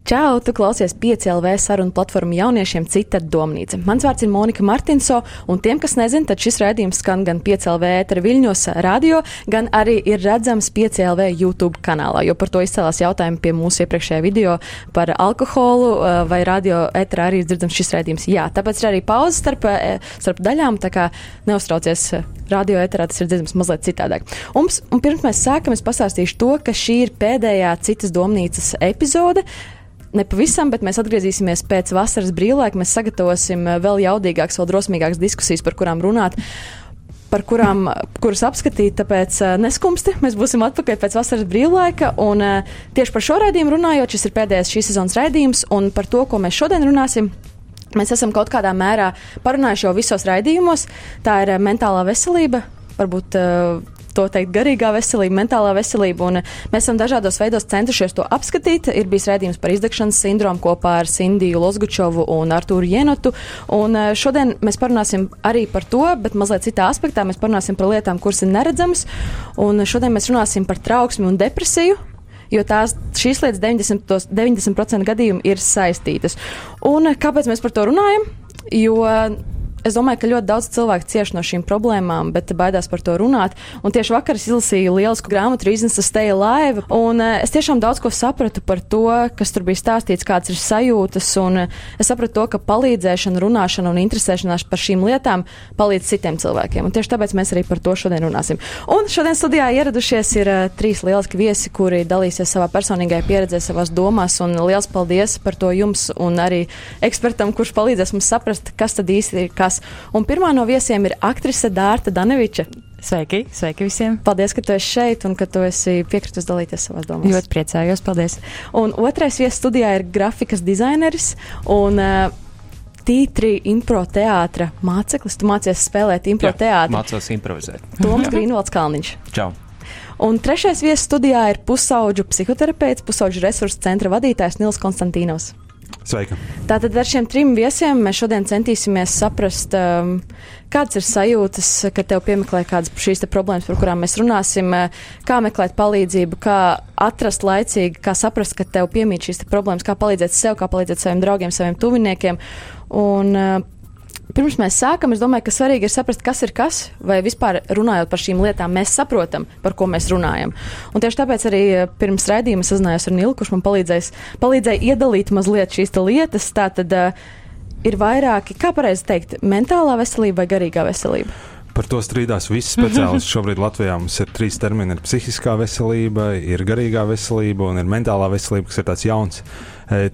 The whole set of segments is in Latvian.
Čau, tu klausies 5LV sarunu platformu jauniešiem Cita domnīca. Mans vārds ir Monika Martinso, un tiem, kas nezin, tad šis raidījums skan gan 5LV ētera Viļņos radio, gan arī ir redzams 5LV YouTube kanālā, jo par to izcēlās jautājumi pie mūsu iepriekšējā video par alkoholu, eh, vai radio ētera arī ir dzirdams šis raidījums. Jā, tāpēc ir arī pauze starp, eh, starp daļām, tā kā neuztraucies eh, radio ēterā, tas ir dzirdams mazliet citādāk. Un, un pirms mēs sākam, es pastāstīšu to, ka šī ir pēdējā citas domnīcas epizode nepavisam, bet mēs atgriezīsimies pēc vasaras brīvlaika. Mēs sagatavosim eh, vēl jaudīgākas, vēl drosmīgākas diskusijas, par kurām runāt. Par kurām, kuras apskatīt, tāpēc uh, neskumsti. Mēs būsim atpakaļ pēc vasaras brīvlaika. Un uh, tieši par šo raidījumu runājot, šis ir pēdējais šīs sezonas raidījums, un par to, ko mēs šodien runāsim, mēs esam kaut kādā mērā parunājuši jau visos raidījumos. Tā ir mentālā veselība, varbūt to teikt, garīgā veselība, mentālā veselība. Un eh, mēs esam dažādos veidos centušies to apskatīt. Ir bijis redzējums par izdegšanas sindromu kopā ar Sindiju Lozgučovu un Artūru Jenotu. Un eh, šodien mēs parunāsim arī par to, bet mazliet citā aspektā. Mēs parunāsim par lietām, kuras ir neredzamas. Un šodien mēs runāsim par trauksmi un depresiju jo tās, šīs lietas 90%, 90 gadījumu ir saistītas. Un eh, kāpēc mēs par to runājam? Jo Es domāju, ka ļoti daudz cilvēku cieš no šīm problēmām, bet baidās par to runāt. Un tieši vakar es izlasīju lielisku grāmatu Reasons to Stay Alive, un uh, es tiešām daudz ko sapratu par to, kas tur bija stāstīts, kāds ir sajūtas, un uh, es sapratu to, ka palīdzēšana, runāšana un interesēšanās par šīm lietām palīdz citiem cilvēkiem. Un tieši tāpēc mēs arī par to šodien runāsim. Un šodien studijā ieradušies ir uh, trīs lieliski viesi, kuri dalīsies savā personīgajā pieredzē, savās domās, un liels paldies par to jums un arī ekspertam, kurš palīdzēs mums saprast, kas tad īsti ir sarunās. Un pirmā no viesiem ir aktrise Dārta Daneviča. Sveiki, sveiki visiem! Paldies, ka tu esi šeit un ka tu esi piekritis dalīties savās domās. Ļoti priecājos, paldies! Un otrais viesis studijā ir grafikas dizaineris un uh, tītri impro teātra māceklis. Tu mācies spēlēt impro teātru. Mācos improvizēt. Toms Grīnvalds Kalniņš. Čau! Un trešais viesis studijā ir pusauģu psihoterapeits, pusauģu resursu centra vadītājs Nils Konstantīnos. Sveika. Tātad ar šiem trim viesiem mēs šodien centīsimies saprast, um, kādas ir sajūtas, kad tev piemeklē kādas šīs problēmas, par kurām mēs runāsim, uh, kā meklēt palīdzību, kā atrast laicīgi, kā saprast, ka tev piemīt šīs problēmas, kā palīdzēt sev, kā palīdzēt saviem draugiem, saviem tuviniekiem. Un, uh, pirms mēs sākam, es domāju, ka svarīgi ir saprast, kas ir kas, vai vispār runājot par šīm lietām, mēs saprotam, par ko mēs runājam. Un tieši tāpēc arī eh, pirms raidījuma sazinājos ar Nilu, kurš man palīdzēja iedalīt mazliet šīs lietas. Tā tad uh, ir vairāki, kā pareizi teikt, mentālā veselība vai garīgā veselība. Par to strīdās visi speciālisti. Šobrīd Latvijā mums ir trīs termini - ir psihiskā veselība, ir garīgā veselība un ir mentālā veselība, kas ir tāds jauns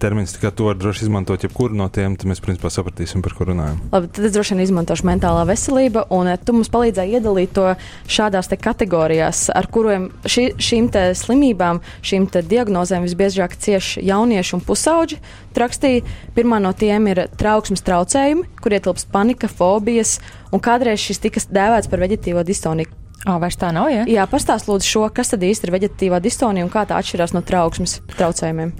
termins. To var droši izmantot jebkuru no tiem, tad mēs principā sapratīsim, par ko runājam. Labi, tad es droši vien izmantošu mentālā veselība, un tu mums palīdzēji iedalīt to šādās kategorijās, ar kuriem ši, šīm slimībām, šīm diagnozēm visbiežāk cieš jaunieši un pusauģi. Rakstīja, pirmā no tiem ir trauksmes traucējumi, kur ietilpst panika, fobijas, un kādreiz šis tika dēvēts par veģetīvo distoniju. O, vairs tā nav, ja? Jā, pastāst lūdzu šo, kas tad īsti ir veģetīvā distonija un kā tā atšķirās no trauksmes traucējumiem.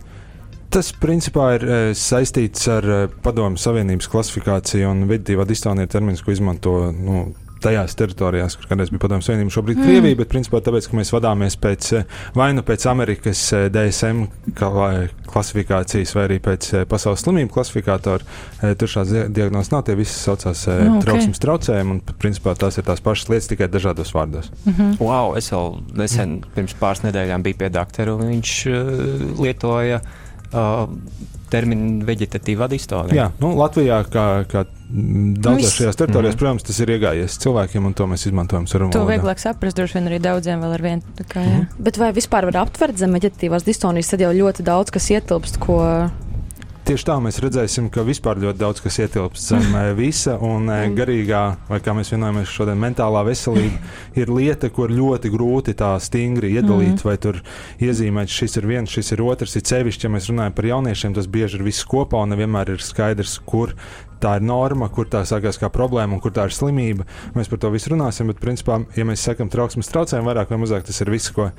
Tas principā ir e, saistīts ar e, Padomu Savienības klasifikāciju un veģetīvā distonija ir termins, ko izmanto nu, tajās teritorijās, kur kādreiz bija Padomu Savienība, šobrīd mm. Krievija, bet principā tāpēc, ka mēs vadāmies pēc e, vai nu pēc Amerikas DSM klasifikācijas, vai arī pēc pasaules slimību klasifikātora. Tur šāds diagnozes nav, tie visi saucās no, okay. trauksmes traucējumi, un principā tās ir tās pašas lietas, tikai dažādos vārdos. Mm -hmm. Wow, es vēl nesen, pirms pāris nedēļām biju pie doktora, un viņš uh, lietoja uh, uh, terminu vegetatīva distonija. Jā, nu, Latvijā, kā, kā daudzās šajās teritorijās, mm. protams, tas ir iegājies cilvēkiem, un to mēs izmantojam sarunā. To vieglāk saprast, droši vien arī daudziem vēl ar vienu. Kā, mm. Bet vai vispār var aptvert zem vegetatīvās distonijas, tad jau ļoti daudz kas ietilpst, ko Tieši tā mēs redzēsim, ka vispār ļoti daudz kas ietilpst zem eh, visa, un eh, garīgā, vai kā mēs vienojamies šodien, mentālā veselība ir lieta, kur ļoti grūti tā stingri iedalīt, mm. vai tur iezīmēt, šis ir viens, šis ir otrs. Ir sevišķi, ja mēs runājam par jauniešiem, tas bieži ir viss kopā, un nevienmēr ir skaidrs, kur tā ir norma, kur tā sākās kā problēma un kur tā ir slimība. Mēs par to visu runāsim, bet, principā, ja mēs sakam trauksmes traucējumu, vairāk vai mazāk tas ir viss, ko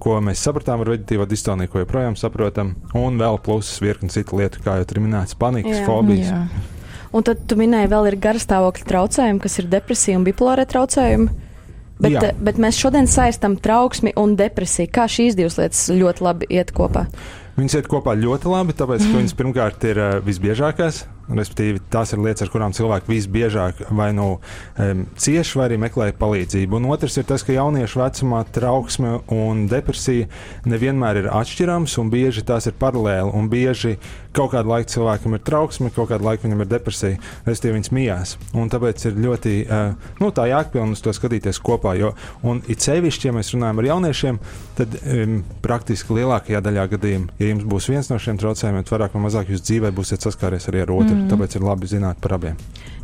ko mēs sapratām ar veģetīvo distoniju, ko joprojām saprotam, un vēl pluses virkni citu lietu, kā jau tur minēts, panikas, jā, fobijas. Jā. Un tad tu minēji, vēl ir garastāvokļa traucējumi, kas ir depresija un bipolāra traucējumi. Bet, Jā. eh, bet mēs šodien saistām trauksmi un depresiju. Kā šīs divas lietas ļoti labi iet kopā? Viņas iet kopā ļoti labi, tāpēc, ka viņas pirmkārt ir uh, visbiežākās. Respektīvi, tās ir lietas, ar kurām cilvēki visbiežāk vai nu um, cieši, vai arī meklē palīdzību. Un otrs ir tas, ka jauniešu vecumā trauksme un depresija nevienmēr ir atšķirams, un bieži tās ir paralēli. Un bieži kaut kādu laiku cilvēkam ir trauksme, kaut kādu laiku viņam ir depresija, respektīvi viņas mijās. Un tāpēc ir ļoti uh, nu, tā jākpilna uz to skatīties kopā. Jo, un it sevišķi, ja mēs runājam ar jauniešiem, tad um, praktiski lielākajā daļā gadījumu, ja jums būs viens no šiem traucējumiem, vairāk vai mazāk jūs dzīvē būsiet saskāries arī ar otru. Mm. Tāpēc ir labi zināt par abiem.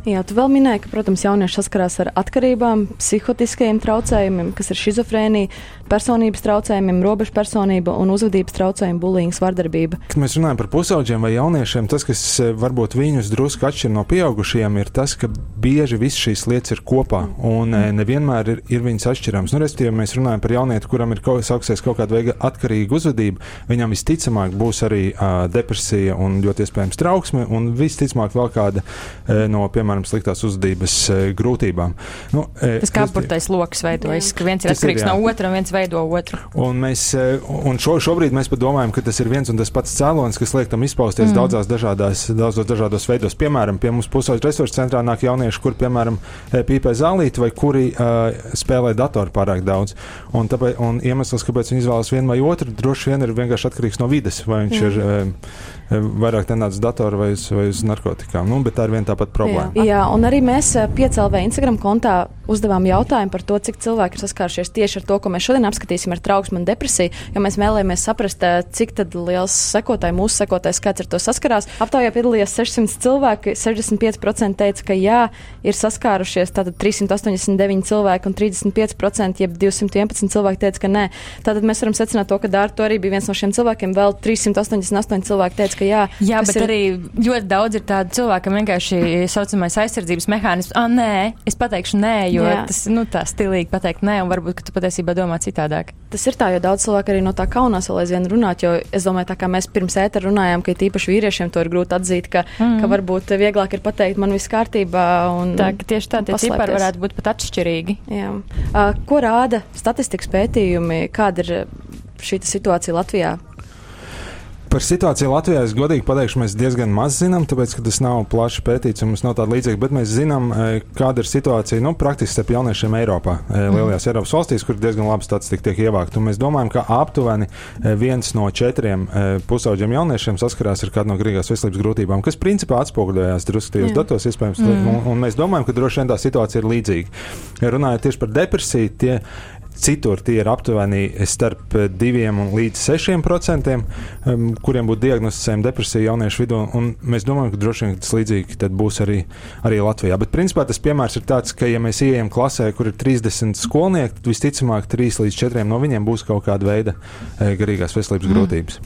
Jā, tu vēl minēji, ka, protams, jaunieši saskarās ar atkarībām, psihotiskajiem traucējumiem, kas ir schizofrēnija, personības traucējumiem, robežu personība un uzvedības traucējumi, bulīngas, vardarbība. Kad mēs runājam par pusauģiem vai jauniešiem, tas, kas eh, varbūt viņus drusku atšķir no pieaugušajiem, ir tas, ka bieži visas šīs lietas ir kopā un eh, nevienmēr ir, ir viņas atšķirams. Nu, Respektīvi, ja mēs runājam par jaunieti, kuram ir kaut, sauksies kaut kāda veida atkarīga uzvedība, viņam visticamāk būs arī uh, depresija un ļoti iespējams trauksme, un visticamāk vēl kāda uh, no, piemēram, sliktās uzvedības uh, grūtībām. Nu, uh, Tas kā apurtais lokus veidojas, ka viens ir atkarīgs no otra un viens veido otru. Un, mēs, eh, un šo, šobrīd mēs pat domājam, ka tas ir viens un tas pats cēlonis, kas liek tam izpausties mm. daudzās dažādās, daudzos dažādos veidos. Piemēram, pie mums pusauģu resursu centrā nāk jaunieši, kur, piemēram, eh, pīpē zālīti vai kuri uh, spēlē datoru pārāk daudz. Un, tāpēc, un iemesls, kāpēc viņi izvēlas vienu vai otru, droši vien ir vienkārši atkarīgs no vides. Vai viņš mm. ir uh, vairāk tenēts datoru vai uz, vai uz narkotikām. Nu, bet tā ir viena tāpat problēma. Jā, jā, un arī mēs eh, piecēlvē Instagram kontā uzdevām jautājumu par to, cik cilvēki ir saskārušies tieši ar to, ko mēs šodien apskatīsim ar trauksmu un depresiju, jo mēs vēlējāmies saprast, eh, cik liels sekotāji, mūsu sekotāju skaits ar to saskarās. Aptaujā piedalījās 600 cilvēki, 65% teica, ka jā, ir saskārušies, tātad 389 cilvēki un 35%, jeb 211 cilvēki teica, ka nē. Tātad mēs varam secināt to, ka Dārta arī bija viens no šiem cilvēkiem, vēl 388 cilvēki teica, ka jā. Jā, bet ir... arī ļoti daudz ir tādu cilvēku, kam vienkārši saucamais aizsardzības mehānisms. Ah, nē, es pateikšu nē, jo Jā. tas nu, tā stilīgi pateikt nē, un varbūt ka tu patiesībā domā citādāk. Tas ir tā, jo daudz cilvēku arī no tā kaunās vēl aizvien runāt, jo es domāju, tā kā mēs pirms ētera runājām, ka īpaši vīriešiem to ir grūti atzīt, ka, mm. ka varbūt vieglāk ir pateikt, man viss kārtībā. Un, Tā ka tieši tā, tie cipari varētu būt pat atšķirīgi. Jā. Uh, ko rāda statistikas pētījumi, kāda ir uh, šī situācija Latvijā? Par situāciju Latvijā es godīgi pateikšu, mēs diezgan maz zinām, tāpēc, ka tas nav plaši pētīts un mums nav tāda līdzīga, bet mēs zinām, eh, kāda ir situācija, nu, praktiski starp jauniešiem Eiropā, eh, lielajās Eiropas valstīs, kur diezgan labi statistika tiek ievākta. Mēs domājam, ka aptuveni eh, viens no četriem pusauģiem jauniešiem saskarās ar kādu no grīgās veselības grūtībām, kas principā atspoguļojās drusku tajos datos, iespējams, mm. un, un mēs domājam, ka droši vien tā situācija ir līdzīga. Runājot tieši par depresiju, tie Citur tie ir aptuveni starp 2 līdz 6 procentiem, um, kuriem būtu diagnosticējama depresija jauniešu vidū. Mēs domājam, ka droši vien tas līdzīgi būs arī, arī Latvijā. Bet principā tas piemērs ir tāds, ka, ja mēs ieejam klasē, kur ir 30 skolnieki, tad visticamāk 3 līdz 4 no viņiem būs kaut kāda veida eh, garīgās veselības mm. grūtības.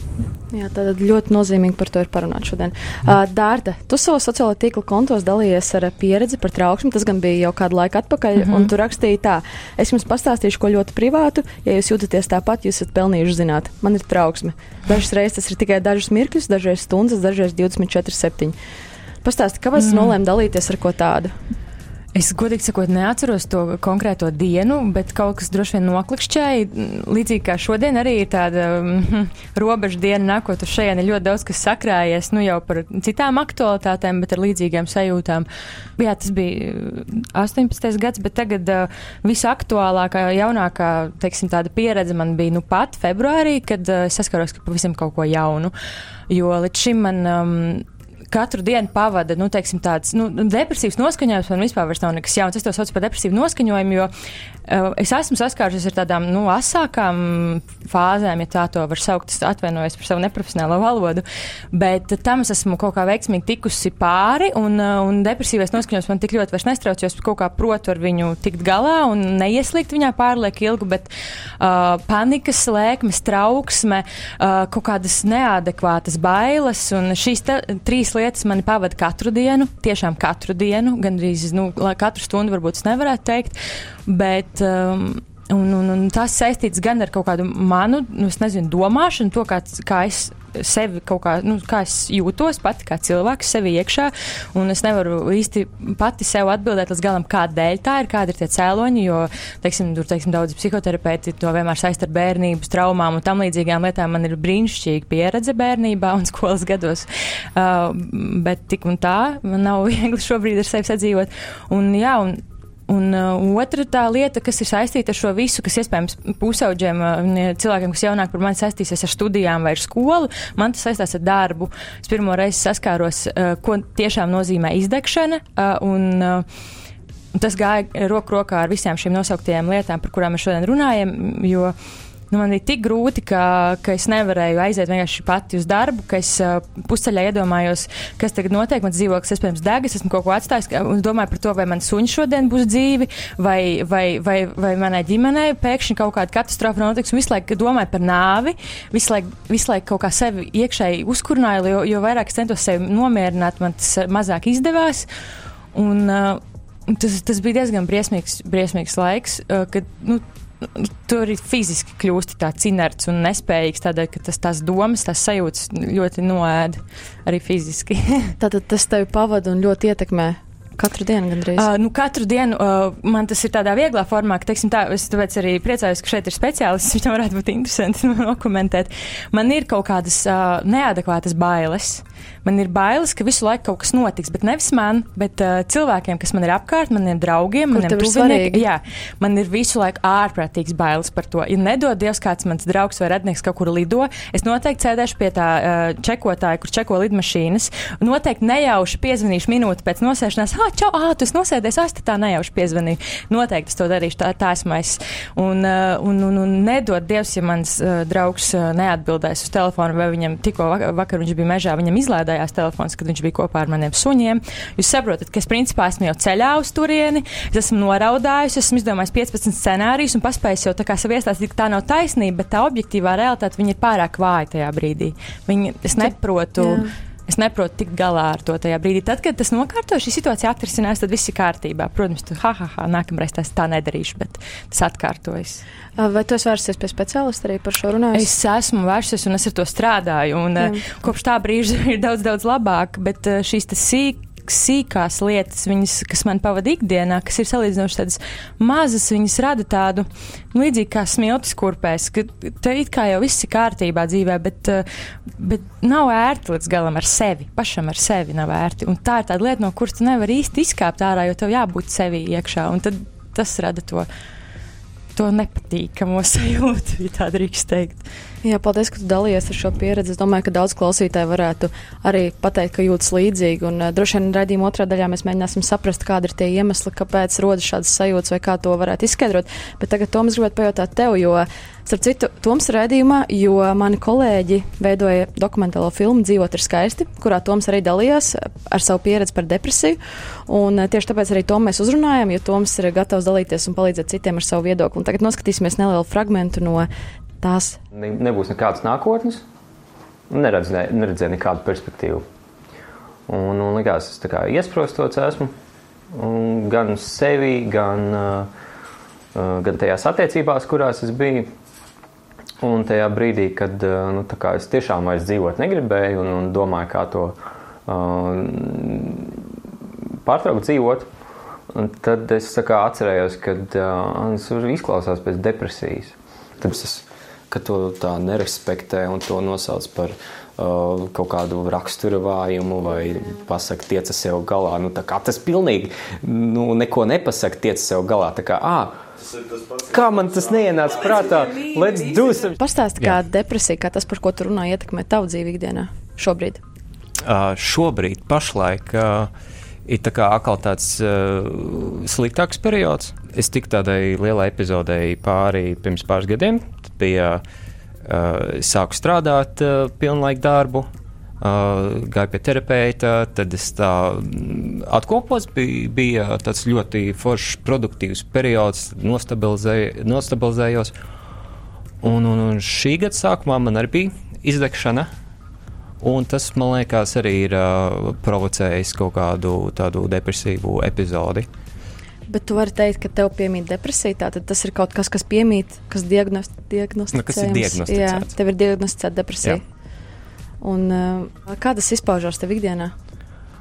Jā, tad ļoti nozīmīgi par to ir parunāt šodien. Uh, Dārta, tu savos sociālo tīklu kontos dalījies ar pieredzi par trauksmi. Tas gan bija jau kādu laiku atpakaļ, mm -hmm. un tu rakstīji tā. Es jums pastāstīšu, ko ļoti privātu. Ja jūs jūtaties tāpat, jūs esat pelnījuši zināt, man ir trauksme. Dažas reizes tas ir tikai dažus mirkļus, dažreiz stundas, dažreiz 24, 7. Pastāsti, kāpēc mm. nolēma dalīties ar ko tādu? Es godīgi sakot, neatceros to konkrēto dienu, bet kaut kas droši vien noklikšķēja. Līdzīgi kā šodien arī ir tāda mm, robeža diena, nākot uz šejieni, ļoti daudz kas sakrājies, nu jau par citām aktualitātēm, bet ar līdzīgām sajūtām. Jā, tas bija 18. gads, bet tagad uh, visaktuālākā, jaunākā, teiksim, pieredze man bija nu pat februārī, kad uh, es saskaros ka pavisam kaut ko jaunu. Jo līdz šim man. Um, katru dienu pavada nu, teiksim, tāds nu, depresīvs noskaņojums. Man vispār nav nekas jauns. Es to saucu par depresīvu noskaņojumu, jo es esmu saskārusies ar tādām nu, asākām fāzēm, ja tā to var saukt. Es atvainojos par savu neprofesionālo valodu, bet tam es esmu kaut kā veiksmīgi tikusi pāri, un, uh, un depresīvais noskaņojums man tik ļoti nestrauc, jo es kaut kā protu ar viņu tikt galā un neieslīgt viņā pārlieku ilgu, bet uh, panikas lēkmes, trauksme, uh, kaut kādas neadekvātas bailes, un šīs te, trīs lietas mani pavada katru dienu, tiešām katru dienu, gandrīz nu, katru stundu varbūt es nevarētu teikt, bet um, Un, un, un tas saistīts gan ar kaut kādu manu, nu, nezinu, domāšanu, to, kā, kā es sevi kaut kā, nu, kā es jūtos pati kā cilvēks sevi iekšā, un es nevaru īsti pati sev atbildēt līdz galam, kādēļ tā ir, kādi ir tie cēloņi, jo, teiksim, tur, teiksim, daudz psihoterapeiti to vienmēr saist ar bērnības traumām un tam līdzīgām lietām. Man ir brīnišķīga pieredze bērnībā un skolas gados, uh, bet tik un tā man nav viegli šobrīd ar sevi sadzīvot. Un, jā, un Un uh, otra tā lieta, kas ir saistīta ar šo visu, kas iespējams pusauģiem, uh, cilvēkiem, kas jaunāk par mani saistīsies ar studijām vai ar skolu, man tas saistās ar darbu. Es pirmo reizi saskāros, uh, ko tiešām nozīmē izdegšana. Uh, un, uh, Tas gāja roku rokā ar visām šīm nosauktajām lietām, par kurām mēs šodien runājam. Jo, uh, nu, man bija tik grūti, ka, ka es nevarēju aiziet vienkārši pati uz darbu, ka es uh, pusceļā iedomājos, kas tagad notiek. Mans dzīvoklis, iespējams, degas, esmu kaut ko atstājis, un domāju par to, vai man suņš šodien būs dzīvi, vai, vai, vai, vai manai ģimenei pēkšņi kaut kāda katastrofa notiks. Visu laiku domāju par nāvi, visu laiku, visu laiku kaut kā sevi iekšēji uzkurināju, jo, jo vairāk es centos sevi nomierināt, man tas mazāk izdevās. Un, uh, Tas, tas bija diezgan briesmīgs, briesmīgs laiks, uh, kad nu, tu arī fiziski kļūsti tāds inerts un nespējīgs, tādēļ, ka tas tās domas, tās sajūtas ļoti noēda arī fiziski. Tātad tas tevi pavada un ļoti ietekmē Katru dienu gandrīz. Uh, nu, katru dienu uh, man tas ir tādā vieglā formā, ka, teiksim, tā, es tāpēc arī priecājos, ka šeit ir speciālists, viņam varētu būt interesanti dokumentēt. Man ir kaut kādas uh, neadekvātas bailes. Man ir bailes, ka visu laiku kaut kas notiks, bet nevis man, bet uh, cilvēkiem, kas man ir apkārt, maniem draugiem, Kur maniem tuviniekiem. Jā, man ir visu laiku ārprātīgs bailes par to. Ja nedod Dievs, kāds mans draugs vai radnieks kaut kur lido, es noteikti sēdēšu pie tā uh, čekotāja, kur čeko lidmašīnas. Noteikti nejauši piezvanīšu minūti pēc nosēšanās, ah, čau, ah, tu nosēdies, ah, tā nejauši piezvanīju. Noteikti es to darīšu, tā, tā esmu es. Un, uh, un, un, un nedod Dievs, ja mans uh, draugs uh, neatbildēs uz telefonu, vai viņam tikko vakar, vakar viņš bija mežā, viņam izlādējās telefons, kad viņš bija kopā ar maniem suņiem. Jūs saprotat, ka es principā esmu jau ceļā uz turieni, es esmu noraudājis, esmu izdomājis 15 scenārijus un paspējis jau tā kā sev iestāstīt, ka tā nav taisnība, bet tā objektīvā realitāte ir pārāk vāja tajā brīdī. Viņa, es neprotu. Jā Es neprotu tikt galā ar to tajā brīdī. Tad, kad tas nokārto, šī situācija atrisinās, tad viss ir kārtībā. Protams, tu, ha, ha, ha, nākamreiz tas tā nedarīšu, bet tas atkārtojas. Vai tu esi vērsies pie speciālista arī par šo runājumu? Es esmu vērsies un es ar to strādāju. Un, Jā. kopš tā brīža ir daudz, daudz labāk, bet šīs sīk sīkās lietas, viņas, kas man pavada ikdienā, kas ir salīdzinoši tādas mazas, viņas rada tādu nu, līdzīgi kā smiltis kurpēs, ka te it kā jau viss ir kārtībā dzīvē, bet, eh, bet nav ērti līdz galam ar sevi. Pašam ar sevi nav ērti. Un tā ir tāda lieta, no kuras tu nevari īsti izkāpt ārā, jo tev jābūt sevi iekšā. Un tad tas rada to, to nepatīkamo sajūtu, ja tā drīkst teikt. Jā, paldies, ka dalījies ar šo pieredzi. Es domāju, ka daudz klausītāju varētu arī pateikt, ka jūtas līdzīgi. Un uh, droši vien redzījuma otrā daļā mēs mēģināsim saprast, kāda ir tie iemesli, kāpēc rodas šādas sajūtas vai kā to varētu izskaidrot. Bet tagad Toms gribētu pajautāt tev, jo, starp citu, Toms redzījumā, jo mani kolēģi veidoja dokumentālo filmu Dzīvot ir skaisti, kurā Toms arī dalījās ar savu pieredzi par depresiju. Un uh, tieši tāpēc arī Tomu mēs uzrunājam, jo Toms ir gatavs dalīties un palīdzēt citiem ar savu viedokli. Un tagad noskatīsimies nelielu fragmentu no tās ne, nebūs nekādas nākotnes. Neredzēju, neredzēju nekādu perspektīvu. Un, un likās, es kā iesprostots esmu gan sevi, gan, uh, gan tajās attiecībās, kurās es biju. Un tajā brīdī, kad uh, nu, es tiešām vairs dzīvot negribēju un, un domāju, kā to uh, pārtraukt dzīvot, tad es kā, atcerējos, ka uh, tas izklausās pēc depresijas. Tāpēc es ka to tā nerespektē un to nosauc par uh, kaut kādu rakstura vājumu vai pasakot, tieca sev galā. Nu, tas pilnīgi nu, neko nepasaka, tieca sev galā. Tā kā, ah, Kā man tas neienāca prātā? Let's do some. Pastāsti, kā depresija, kā tas, par ko tu runā, ietekmē tavu dzīvi ikdienā šobrīd? Uh, šobrīd, pašlaik, uh, ir tā kā atkal tāds uh, sliktāks periods. Es tiku tādai lielai epizodei pāri pirms pāris gadiem, bija uh, sāku strādāt uh, pilnlaika darbu, uh, gāju pie terapeita, tad es tā mm, atkopos, bija, bija tāds ļoti foršs, produktīvs periods, nostabilizēj, nostabilizējos. Un, un, un šī gada sākumā man arī bija izdegšana. Un tas, man liekas, arī ir uh, provocējis kaut kādu tādu depresīvu epizodi. Bet tu vari teikt, ka tev piemīt depresija. Tātad tas ir kaut kas, kas piemīt, kas diagnost. Nu, kas ir diagnosticēts. Jā, tev ir diagnosticēta depresija. Jā. Un, kā tas izpaužās tev ikdienā?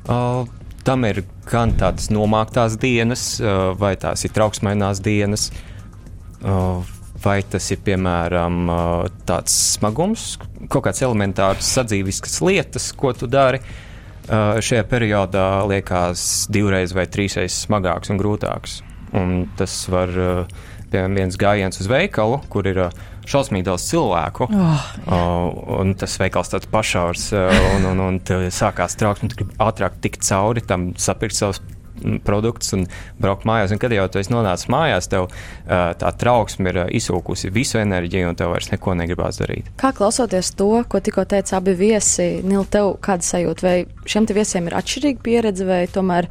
Uh, tam ir gan tādas nomāktās dienas, uh, vai tās ir trauksmainās dienas, uh, vai tas ir piemēram uh, tāds smagums, kaut kāds elementārs sadzīviskas lietas, ko tu dari. Uh, šajā periodā liekas divreiz vai trīsreiz smagāks un grūtāks. Un tas var, uh, piemēram, viens gājiens uz veikalu, kur ir uh, šausmīgi daudz cilvēku. Oh, un tas veikals tāds pašārs, uh, un, un, un sākās trauksme, tu gribi ātrāk tikt cauri tam, sapirkt savus produktus un braukt mājās. Un kad jau tu esi nonācis mājās, tev uh, tā trauksme ir izsūkusi visu enerģiju, un tev vairs neko negribās darīt. Kā klausoties to, ko tikko teica abi viesi, Nil, tev kāda sajūta? Vai šiem viesiem ir atšķirīga pieredze, vai tomēr,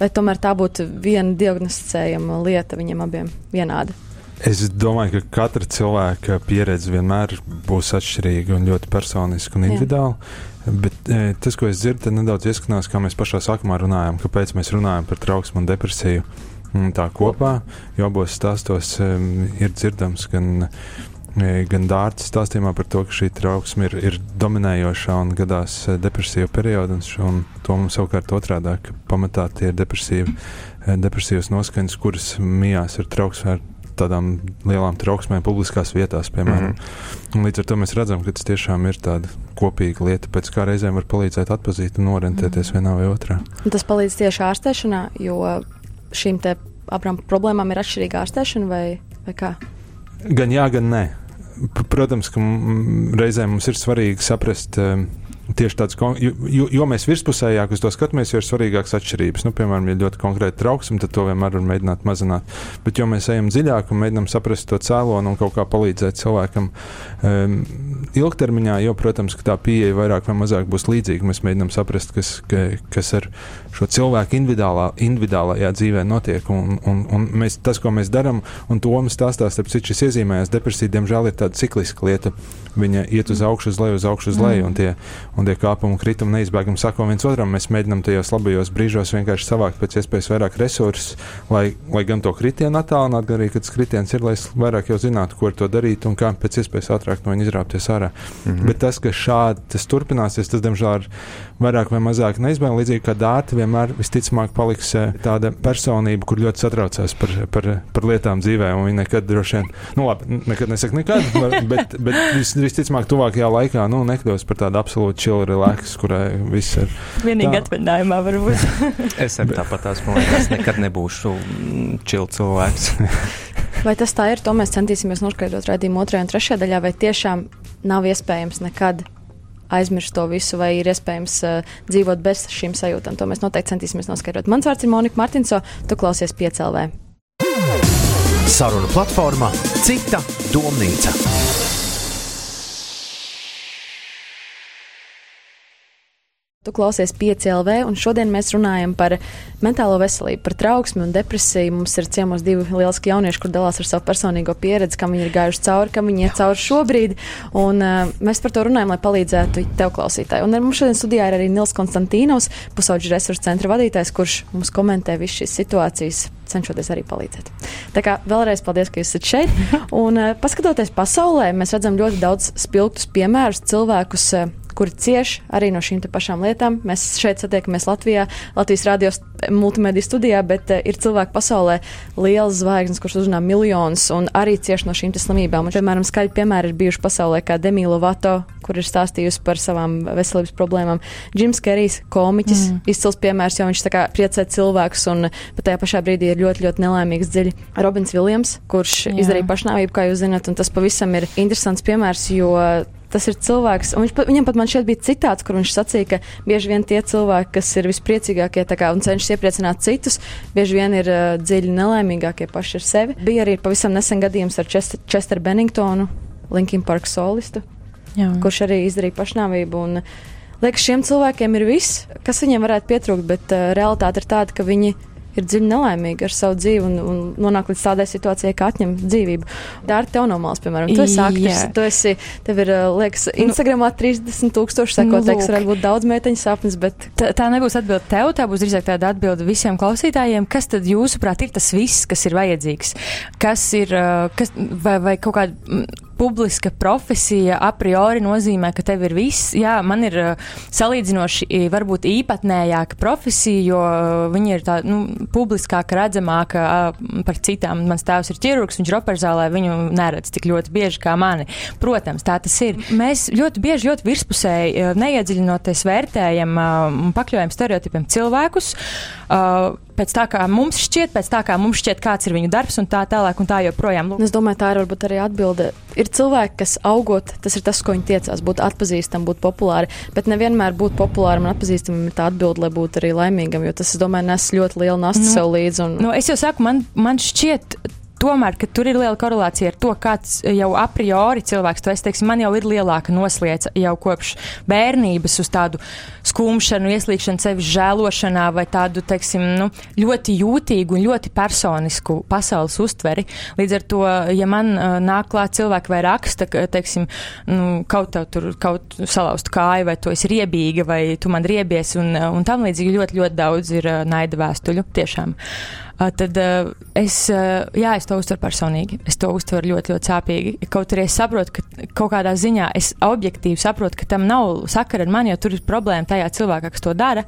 vai tomēr tā būtu viena diagnosticējama lieta viņiem abiem vienāda? Es domāju, ka katra cilvēka pieredze vienmēr būs atšķirīga un ļoti personiska un individuāla. Bet e, tas, ko es dzirdu, nedaudz ieskanās, kā mēs pašā sākumā runājām, kāpēc mēs runājam par trauksmu un depresiju. Un tā kopā, jo abos stāstos um, ir dzirdams gan, e, gan dārts stāstījumā par to, ka šī trauksme ir, ir dominējošā un gadās e, depresīva perioda, un, un to mums savukārt otrādi, ka pamatā tie ir depresīvi, e, depresīvas noskaņas, kuras mijās ar trauksmēm, ar tādām lielām trauksmēm publiskās vietās, piemēram. Mm -hmm. Un līdz ar to mēs redzam, ka tas tiešām ir tāda kopīga lieta, pēc kā reizēm var palīdzēt atpazīt un orientēties mm -hmm. vienā vai otrā. Un tas palīdz tieši ārstēšanā, jo šīm abām problēmām ir atšķirīga ārstēšana vai, vai kā? Gan jā, gan nē. Protams, ka reizēm mums ir svarīgi saprast. Um, Tieši tāds, jo, jo, mēs virspusējāk uz to skatāmies, jo ir svarīgākas atšķirības. Nu, piemēram, ja ļoti konkrēti trauksme, tad to vienmēr var mēģināt mazināt. Bet, jo mēs ejam dziļāk un mēģinām saprast to cēloni un kaut kā palīdzēt cilvēkam um, ilgtermiņā, jo, protams, tā pieeja vairāk vai mazāk būs līdzīga. Mēs mēģinām saprast, kas, ka, kas ar šo cilvēku individuālā, individuālajā dzīvē notiek. Un, un, un mēs, tas, ko mēs darām, un to mums stāstā, starp citu, šis iezīmējas depresija, diemžēl, ir tāda cikliska lieta. Viņa iet uz augšu, uz leju, uz augšu, uz leju, un tie, un tie kāpumi un kritumi neizbēgami sako viens otram. Mēs mēģinām tajos labajos brīžos vienkārši savākt pēc iespējas vairāk resursus, lai, lai gan to kritienu attālinātu, gan arī, kad tas kritiens ir, lai es vairāk jau zinātu, ko ar to darīt un kā pēc iespējas ātrāk no viņa izrāpties ārā. Mm -hmm. Bet tas, ka šādi tas turpināsies, tas, diemžēl, ir vairāk vai mazāk neizbēgami. Līdzīgi kā dārta vienmēr visticamāk paliks eh, tāda personība, kur ļoti satraucās par, par, par lietām dzīvē, un viņa nekad droši vien, nu labi, nekad nesaka nekad, bet, bet vis, visticamāk tuvākajā laikā, nu, nekļūs par tādu absolūtu chill relax, kurai viss ir. Vienīgi atvaļinājumā varbūt. Es arī tāpat esmu, liekas, nekad nebūšu čili cilvēks. Vai tas tā ir? To mēs centīsimies noskaidrot raidījuma otrajā un trešajā daļā, vai tiešām nav iespējams nekad aizmirst to visu, vai ir iespējams uh, dzīvot bez šīm sajūtām. To mēs noteikti centīsimies noskaidrot. Mans vārds ir Monika Martinso, tu klausies piecēlē. Saruna platforma Cita domnīca. Tu klausies 5LV, un šodien mēs runājam par mentālo veselību, par trauksmi un depresiju. Mums ir ciemos divi lieliski jaunieši, kur dalās ar savu personīgo pieredzi, kam viņi ir gājuši cauri, kam viņi iet cauri šobrīd. Un, uh, mēs par to runājam, lai palīdzētu tev klausītāji. Un ar mums šodien studijā ir arī Nils Konstantīnovs, pusauģu resursu centra vadītājs, kurš mums komentē visu šīs situācijas, cenšoties arī palīdzēt. Tā kā vēlreiz paldies, ka esat šeit. Un, uh, paskatoties pasaulē, mēs redzam ļoti daudz spilgtus piemērus cilvēkus. Uh, kuri cieš arī no šīm te pašām lietām. Mēs šeit satiekamies Latvijā, Latvijas radio multimediju studijā, bet uh, ir cilvēki pasaulē liels zvaigznes, kurš uzrunā miljonus un arī cieš no šīm te slimībām. Un, piemēram, skaļi piemēri ir bijuši pasaulē, kā Demi Lovato, kur ir stāstījusi par savām veselības problēmām. Džims Kerijs, komiķis, mm. izcils piemērs, jo viņš tā kā priecē cilvēkus un pat tajā pašā brīdī ir ļoti, ļoti nelēmīgs dziļi. Robins Viljams, kurš Jā. Izdarīja pašnāvību, kā jūs zinat, un tas pavisam ir interesants piemērs, jo tas ir cilvēks, un viņš, viņam pat man šeit bija citāts, kur viņš sacīja, ka bieži vien tie cilvēki, kas ir vispriecīgākie kā, un cenšas iepriecināt citus, bieži vien ir uh, dziļi nelaimīgākie paši ar sevi. Bija arī pavisam nesen gadījums ar Chester, Chester Benningtonu, Linkin Park solistu, Jā. kurš arī izdarīja pašnāvību. Un, Liekas, šiem cilvēkiem ir viss, kas viņiem varētu pietrūkt, bet uh, realitāte ir tāda, ka viņi ir dziļi nelaimīgi ar savu dzīvi un, un nonāk līdz tādai situācijai, ka atņem dzīvību. Dārta tev no malas, piemēram, tu esi aktris, tu esi, tev ir, liekas, nu, Instagramā 30 tūkstoši sekotājs, nu, varētu būt daudz meiteņu sapnis, bet. Tā, tā nebūs atbilde tev, tā būs drīzāk tāda atbilde visiem klausītājiem. Kas tad jūsuprāt ir tas viss, kas ir vajadzīgs? Kas ir, kas, vai, vai kaut kāda publiska profesija a priori nozīmē, ka tev ir viss. Jā, man ir uh, salīdzinoši varbūt īpatnējāka profesija, jo uh, viņa ir tā nu, publiskāka, redzamāka par citām. Mans tēvs ir ķirurgs, viņš ir operzālē, viņu neredz tik ļoti bieži kā mani. Protams, tā tas ir. Mēs ļoti bieži, ļoti virspusēji neiedziļinoties vērtējam un pakļaujam stereotipiem cilvēkus. Uh, pēc tā, kā mums šķiet, pēc tā, kā mums šķiet, kāds ir viņu darbs un tā tālāk un tā joprojām. Es domāju, tā ir varbūt arī atbilde. Ir cilvēki, kas augot, tas ir tas, ko viņi tiecās, būt atpazīstamam, būt populāri, bet nevienmēr būt populāram un atpazīstamam ir tā atbilde, lai būtu arī laimīgam, jo tas, es domāju, nes ļoti lielu nastu nu, sev līdzi. Un... Nu, es jau saku, man, man šķiet tomēr, ka tur ir liela korelācija ar to, kāds jau a priori cilvēks to es teiksim, man jau ir lielāka noslēdza jau kopš bērnības uz tādu skumšanu, ieslīgšanu sevis žēlošanā vai tādu, teiksim, nu, ļoti jūtīgu un ļoti personisku pasaules uztveri. Līdz ar to, ja man uh, nāk klāt cilvēki vai raksta, ka, teiksim, nu, kaut tev tur kaut salauzt kāju vai tu esi riebīga vai tu man riebies un, un tam līdzīgi ļoti, ļoti daudz ir uh, naida vēstuļu tiešām. Uh, tad es, jā, es to uztveru personīgi. Es to uztveru ļoti, ļoti sāpīgi. Kaut arī es saprotu, ka kaut kādā ziņā es objektīvi saprotu, ka tam nav sakara ar mani, jo tur ir problēma tajā cilvēkā, kas to dara.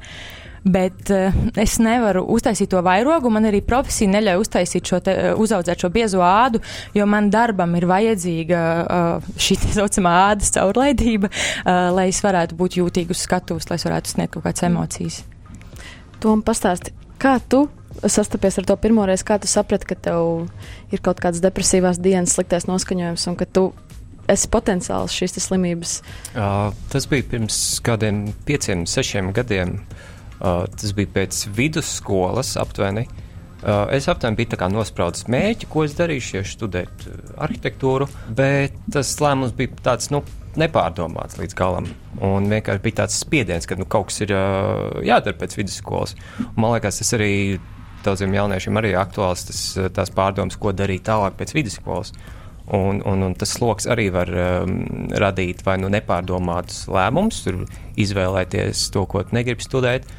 Bet uh, es nevaru uztaisīt to vairogu. Man arī profesija neļauj uztaisīt šo, te, uzaudzēt šo biezo ādu, jo man darbam ir vajadzīga uh, šī tā saucamā ādas caurlaidība, uh, lai es varētu būt jūtīgs uz skatuves, lai es varētu sniegt kaut kādas emocijas. Tom, pastāsti, kā tu sastapies ar to pirmo reizi, kā tu saprati, ka tev ir kaut kādas depresīvās dienas, sliktais noskaņojums un ka tu esi potenciāls šīs slimības? Uh, tas bija pirms kādiem pieciem, sešiem gadiem. Uh, tas bija pēc vidusskolas aptuveni. Uh, es aptuveni biju nospraudis mērķi, ko es darīšu, ja studēt arhitektūru, bet tas lēmums bija tāds, nu, nepārdomāts līdz galam. Un vienkārši bija tāds spiediens, ka nu, kaut kas ir uh, jādara pēc vidusskolas. Un, man liekas, tas arī daudziem jauniešiem arī aktuāls tas, tās pārdomas, ko darīt tālāk pēc vidusskolas. Un, un, un tas sloks arī var um, radīt vai nu nepārdomātus lēmumus, izvēlēties to, ko negribi studēt,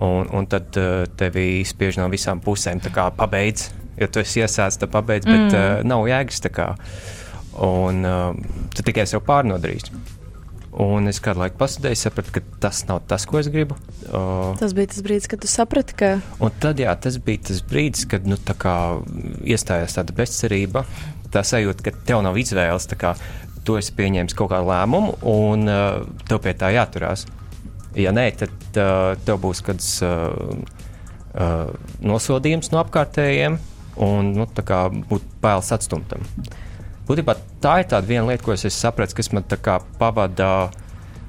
un, un tad uh, tevi spiež no visām pusēm, kā pabeidz. Ja tu esi iesācis, tad pabeidz, bet mm. uh, nav jēgas. Un uh, tu tikai sev pārnodarīsi. Un es kādu laiku pasēdēju, sapratu, ka tas nav tas, ko es gribu. Uh, tas bija tas brīdis, kad tu saprati, ka. Un tad, jā, tas bija tas brīdis, kad nu, tā kā, iestājās tāda bezcerība, tā sajūta, ka tev nav izvēles. Kā, tu esi pieņēmis kaut kādu lēmumu, un uh, tev pie tā jāturās. Ja nē, tad uh, tev būs kāds uh, uh, nosodījums no apkārtējiem, un nu, būt bailes atstumtam. Būtībā tā ir tāda viena lieta, ko es sapratu, kas man pavada.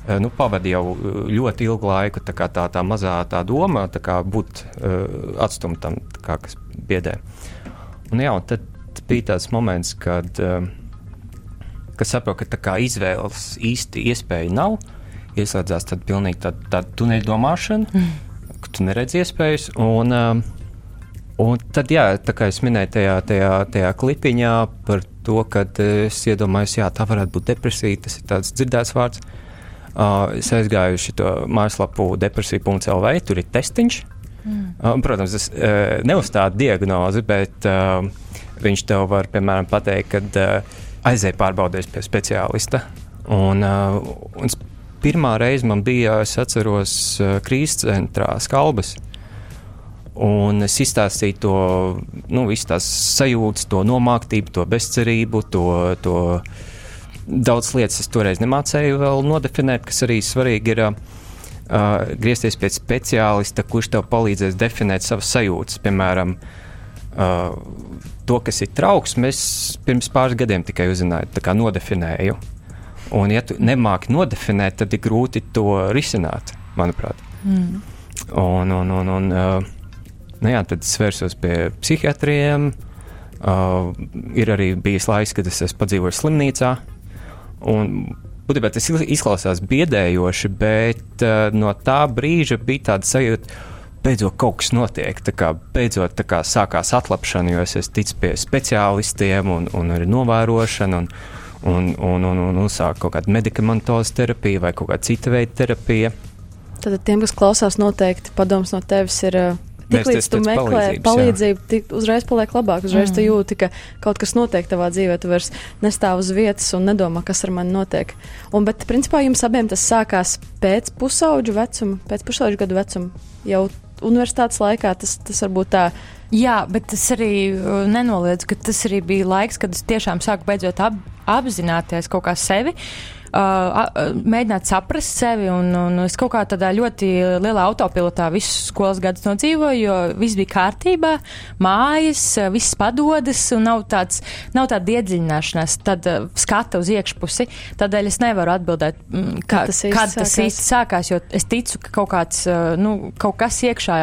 Eh, nu, pavadīja jau eh, ļoti ilgu laiku tā, tā, tā mazā tā doma, tā kā būt uh, atstumtam, kā, kas biedē. Un, jā, un tad bija tāds moments, kad, uh, kad saprotu, ka kā, izvēles īsti iespēja nav. Ieslēdzās tāda pilnīgi tāda, tāda tuneļa domāšana, mm. ka tu neredz iespējas. Un, uh, Un tad, jā, tā kā es minēju tajā, tajā, tajā klipiņā par to, ka es iedomājos, jā, tā varētu būt depresija, tas ir tāds dzirdēts vārds. Uh, es aizgāju uz šo mājaslapu depresija.lv, tur ir testiņš. Mm. Uh, protams, es uh, neuzstādu diagnozi, bet uh, viņš tev var, piemēram, pateikt, ka uh, aizēj pārbaudījis pie speciālista. Un, uh, un pirmā reize man bija, es atceros, uh, krīzes centrā Skalbas. Uh, Un es izstāstīju to, nu, visas tās sajūtas, to nomāktību, to bezcerību, to, to daudz lietas es toreiz nemācēju vēl nodefinēt, kas arī svarīgi ir. Uh, griezties pie speciālista, kurš tev palīdzēs definēt savas sajūtas. Piemēram, uh, to, kas ir trauksme, es pirms pāris gadiem tikai uzzināju, tā kā nodefinēju. Un, ja tu nemāki nodefinēt, tad ir grūti to risināt, manuprāt. Mm. Un, un, un, un, uh, Nu, jā, tad es vērsos pie psihiatriem. Uh, ir arī bijis laiks, kad es esmu padzīvojis slimnīcā. Un, būtībā tas izklausās biedējoši, bet uh, no tā brīža bija tāda sajūta, beidzot kaut kas notiek. Tā kā beidzot tā kā sākās atlapšana, jo es esmu ticis pie speciālistiem un, un arī novērošana. Un, un, un, un, un uzsākt kaut kādu medikamentozu terapiju vai kādu citu veidu terapiju. Tad tiem, kas klausās, noteikti padoms no tevis ir. Uh, Tik līdz tu meklē palīdzību, tik uzreiz paliek labāk. Uzreiz mm. tu jūti, ka kaut kas notiek tavā dzīvē, tu vairs nestāv uz vietas un nedomā, kas ar mani notiek. Un, bet, principā, jums abiem tas sākās pēc pusauģu vecuma, pēc pusauģu gadu vecuma. Jau universitātes laikā tas, tas varbūt tā. Jā, bet tas arī uh, nenoliedz, ka tas arī bija laiks, kad es tiešām sāku beidzot ap, apzināties kaut kā sevi. Uh, uh, mēģināt saprast sevi. Un, un es kaut kā tādā ļoti lielā autopilotā visus skolas gadus nodzīvoju, jo viss bija kārtībā, mājas, viss padodas un nav, tāds, nav tāda iedziļināšanās, tad uh, skata uz iekšpusi. Tādēļ es nevaru atbildēt, mm, kā, tas kad tas īsti sākās, jo es ticu, ka kaut, kāds, uh, nu, kaut kas iekšā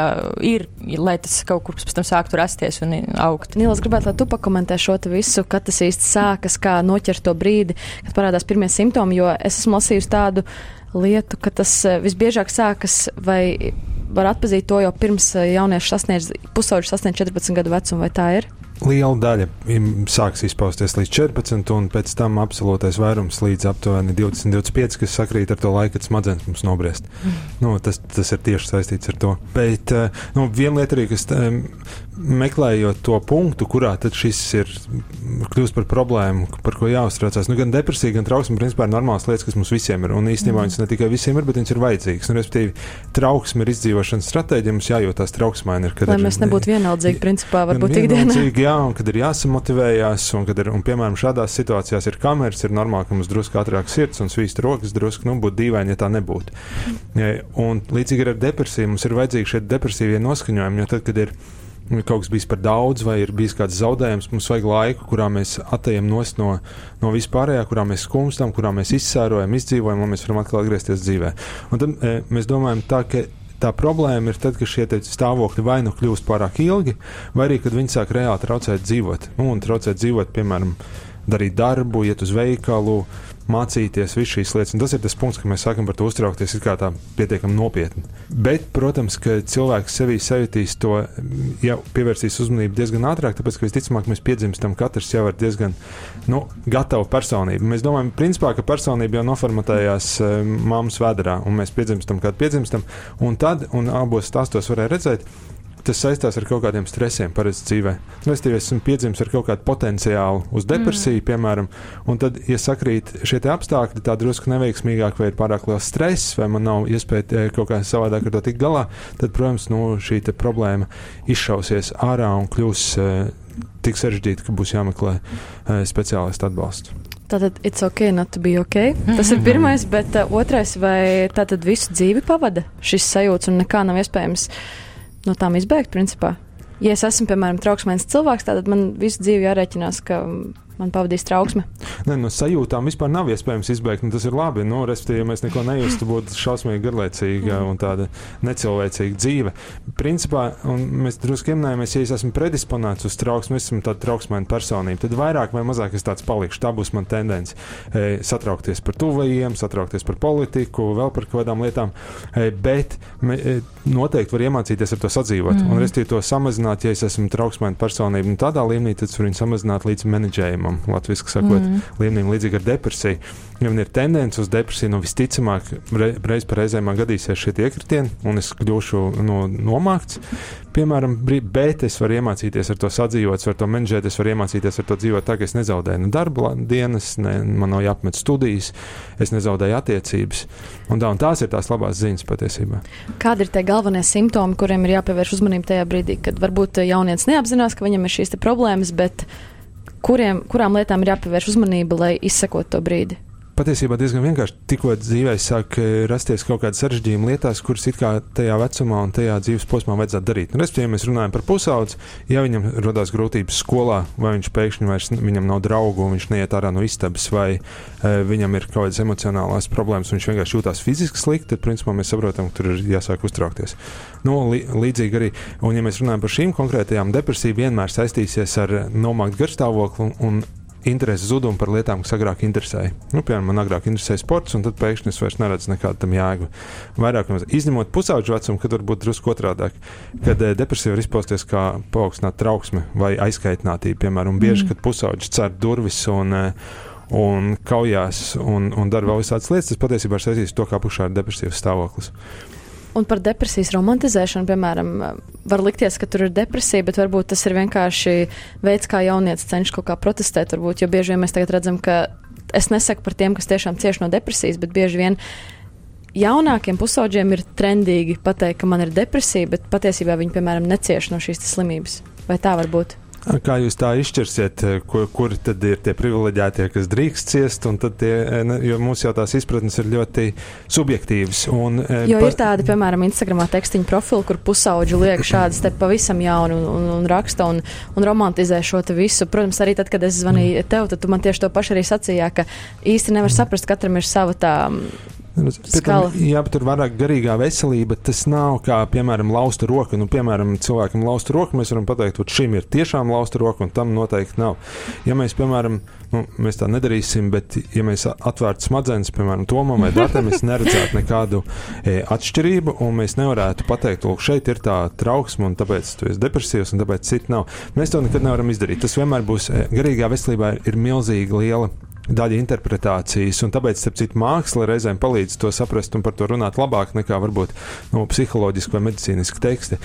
ir, lai tas kaut kur pēc tam sāktu rasties un augt. Nīlas, gribētu, lai tu pakomentē šo visu, kad tas īsti sākas, kā noķert to brīdi, kad parādās pirmie simptomi jo es esmu lasījusi tādu lietu, ka tas eh, visbiežāk sākas vai var atpazīt to jau pirms eh, jaunieši sasniedz pusauģi sasniedz 14 gadu vecumu, vai tā ir? Liela daļa sāks izpausties līdz 14, un pēc tam absolūtais vairums līdz aptuveni 20, 25, kas sakrīt ar to laiku, kad smadzenes mums nobriest. Mm. Nu, tas, tas ir tieši saistīts ar to. Bet eh, nu, viena lieta arī, kas meklējot to punktu, kurā šis ir kļūst par problēmu, par ko jāuztraucās. Nu, gan depresija, gan trauksme, principā, ir normālas lietas, kas mums visiem ir. Un īstenībā mm. viņas ne tikai visiem ir, bet viņas ir vajadzīgas. Un, respektīvi, trauksme ir izdzīvošanas stratēģija, mums jājūtās trauksmaini. Lai ir, mēs nebūtu vienaldzīgi, principā, varbūt ikdienā. Jā, un kad ir jāsamotivējās, un, ir, un piemēram, šādās situācijās ir kameras, ir normāli, ka mums drusku ātrāk sirds un svīst rokas, drusku, nu, būtu dīvaini, ja tā nebūtu. Mm. Un līdzīgi ar depresiju mums ir vajadzīgi šie depresīvie noskaņojumi, jo tad, kad ir ielikumi, kaut kas bijis par daudz, vai ir bijis kāds zaudējums, mums vajag laiku, kurā mēs atejam no, no vispārējā, kurā mēs skumstam, kurā mēs izsērojam, izdzīvojam, un mēs varam atkal atgriezties dzīvē. Un tad e, mēs domājam tā, ka tā problēma ir tad, kad šie stāvokļi vai nu kļūst pārāk ilgi, vai arī kad viņi sāk reāli traucēt dzīvot. Nu, un traucēt dzīvot, piemēram, darīt darbu, iet uz veikalu, mācīties, visas šīs lietas. Un tas ir tas punkts, ka mēs sākam par to uztraukties kā tā pietiekami nopietni. Bet, protams, ka cilvēks sevī sajutīs to, ja pievērsīs uzmanību diezgan ātrāk, tāpēc, ka visticamāk mēs piedzimstam katrs jau ar diezgan nu, gatavu personību. Mēs domājam, principā, ka personība jau noformatējās um, māmas vēdā, un mēs piedzimstam, kad piedzimstam. Un tad, un abos stāstos varēja redzēt, tas saistās ar kaut kādiem stresiem parasti dzīvē. Respektīvi, esmu piedzimis ar kaut kādu potenciālu uz depresiju, mm. piemēram, un tad, ja sakrīt šie apstākļi tā drusku neveiksmīgāk, vai ir pārāk liels stress, vai man nav iespēja eh, kaut kā savādāk ar to tikt galā, tad, protams, nu, šī problēma izšausies ārā un kļūs uh, tik sarežģīta, ka būs jāmeklē uh, speciālistu atbalsts. Tātad, it's ok, not to be ok. Tas ir pirmais, bet uh, otrais, vai tātad visu dzīvi pavada šis sajūts un nekā nav iespējams no tām izbēgt, principā. Ja es esmu, piemēram, trauksmīgs cilvēks, tad man visu dzīvi jārēķinās, ka man pavadīs trauksme. Nē, no sajūtām vispār nav iespējams izbeigt. Nu, tas ir labi. Nu, Respektīvi, ja mēs neko nejustu, būtu šausmīgi garlaicīga mm. un tāda necilvēcīga dzīve. Principā, un mēs drusku ieminējāmies, ja es esmu predisponēts uz trauksmi, esmu tāda trauksmaina personība, tad vairāk vai mazāk es tāds palikšu. Tā būs man tendence e, satraukties par tuvajiem, satraukties par politiku, vēl par kaut kādām lietām. E, bet me, e, noteikti var iemācīties ar to sadzīvot. Mm. Un, respektīvi, to samazināt, ja es esmu trauksmaina personība, nu, tādā līmenī, tad var viņu samazināt līdz menedžējumam līmenam, latviešu sakot, mm. līmenim līdzīgi ar depresiju. Ja man ir tendence uz depresiju, nu visticamāk, re, reiz par reizēm man gadīsies šie iekritieni, un es kļūšu no, nomākts. Piemēram, bet es varu iemācīties ar to sadzīvot, ar to menedžēt, es varu iemācīties ar to dzīvot tā, ka es nezaudēju ne darba dienas, ne, man nav jāapmet studijas, es nezaudēju attiecības. Un, tā, un tās ir tās labās ziņas patiesībā. Kādi ir tie galvenie simptomi, kuriem ir jāpievērš uzmanība tajā brīdī, kad varbūt jaunietis neapzinās, ka viņam ir šīs problēmas, bet kuriem, kurām lietām ir jāpievērš uzmanība, lai izsekot to brīdi? Patiesībā diezgan vienkārši. Tikko dzīvē sāk eh, rasties kaut kāda sarežģījuma lietās, kuras it kā tajā vecumā un tajā dzīves posmā vajadzētu darīt. Nu, Respektīvi, ja mēs runājam par pusaudzi, ja viņam radās grūtības skolā, vai viņš pēkšņi vairs viņam nav draugu, viņš neiet ārā no istabas, vai e, viņam ir kaut kādas emocionālās problēmas, viņš vienkārši jūtas fiziski slikti, tad, principā, mēs saprotam, ka tur ir jāsāk uztraukties. Nu, li, līdzīgi arī, un ja mēs runājam par šīm konkrētajām, depresija vienmēr saistīsies ar nomāktu garstāvokli un interesi zudumu par lietām, kas agrāk interesēja. Nu, piemēram, man agrāk interesēja sports, un tad pēkšņi es vairs neredzu nekādu tam jēgu. Vairāk izņemot pusauģu vecumu, kad varbūt drusku otrādāk, kad e, depresija var izpausties kā paaugstināta trauksme vai aizkaitinātība. Piemēram, bieži, mm. kad pusauģis cer durvis un, e, un kaujās un, un dara vēl visādas lietas, tas patiesībā ir saistīts ar to, kā pušā ir depresīvs stāvoklis. Un par depresijas romantizēšanu, piemēram, var likties, ka tur ir depresija, bet varbūt tas ir vienkārši veids, kā jaunietis cenšas kaut kā protestēt. Varbūt, jo bieži vien mēs tagad redzam, ka es nesaku par tiem, kas tiešām cieš no depresijas, bet bieži vien jaunākiem pusauģiem ir trendīgi pateikt, ka man ir depresija, bet patiesībā viņi, piemēram, necieš no šīs slimības. Vai tā var būt? Kā jūs tā izšķirsiet, eh, kur, kur tad ir tie privileģētie, kas drīkst ciest, un tad tie, eh, jo mums jau tās izpratnes ir ļoti subjektīvas. Un, eh, jo pa... ir tādi, piemēram, Instagramā tekstiņu profili, kur pusauģi liek šādas te pavisam jaunu un, un, un raksta un, un romantizē šo te visu. Protams, arī tad, kad es zvanīju tev, tad tu man tieši to pašu arī sacījā, ka īsti nevar saprast, katram ir sava tā jā, tur vairāk garīgā veselība. Tas nav kā, piemēram, lausta roka. Nu, piemēram, cilvēkam lausta roka, mēs varam pateikt, ka šim ir tiešām lausta roka, un tam noteikti nav. Ja mēs, piemēram, nu, mēs tā nedarīsim, bet ja mēs atvērtu smadzenes, piemēram, Tomam vai Datam, mēs neredzētu nekādu e, atšķirību, un mēs nevarētu pateikt, lūk, šeit ir tā trauksme, un tāpēc tu esi depresīvs, un tāpēc citi nav. Mēs to nekad nevaram izdarīt. Tas vienmēr būs e, garīgā veselībā ir, ir milzīgi liela daļa interpretācijas, un tāpēc, starp citu, māksla reizēm palīdz to saprast un par to runāt labāk nekā varbūt no psiholoģiski vai medicīniski teksti.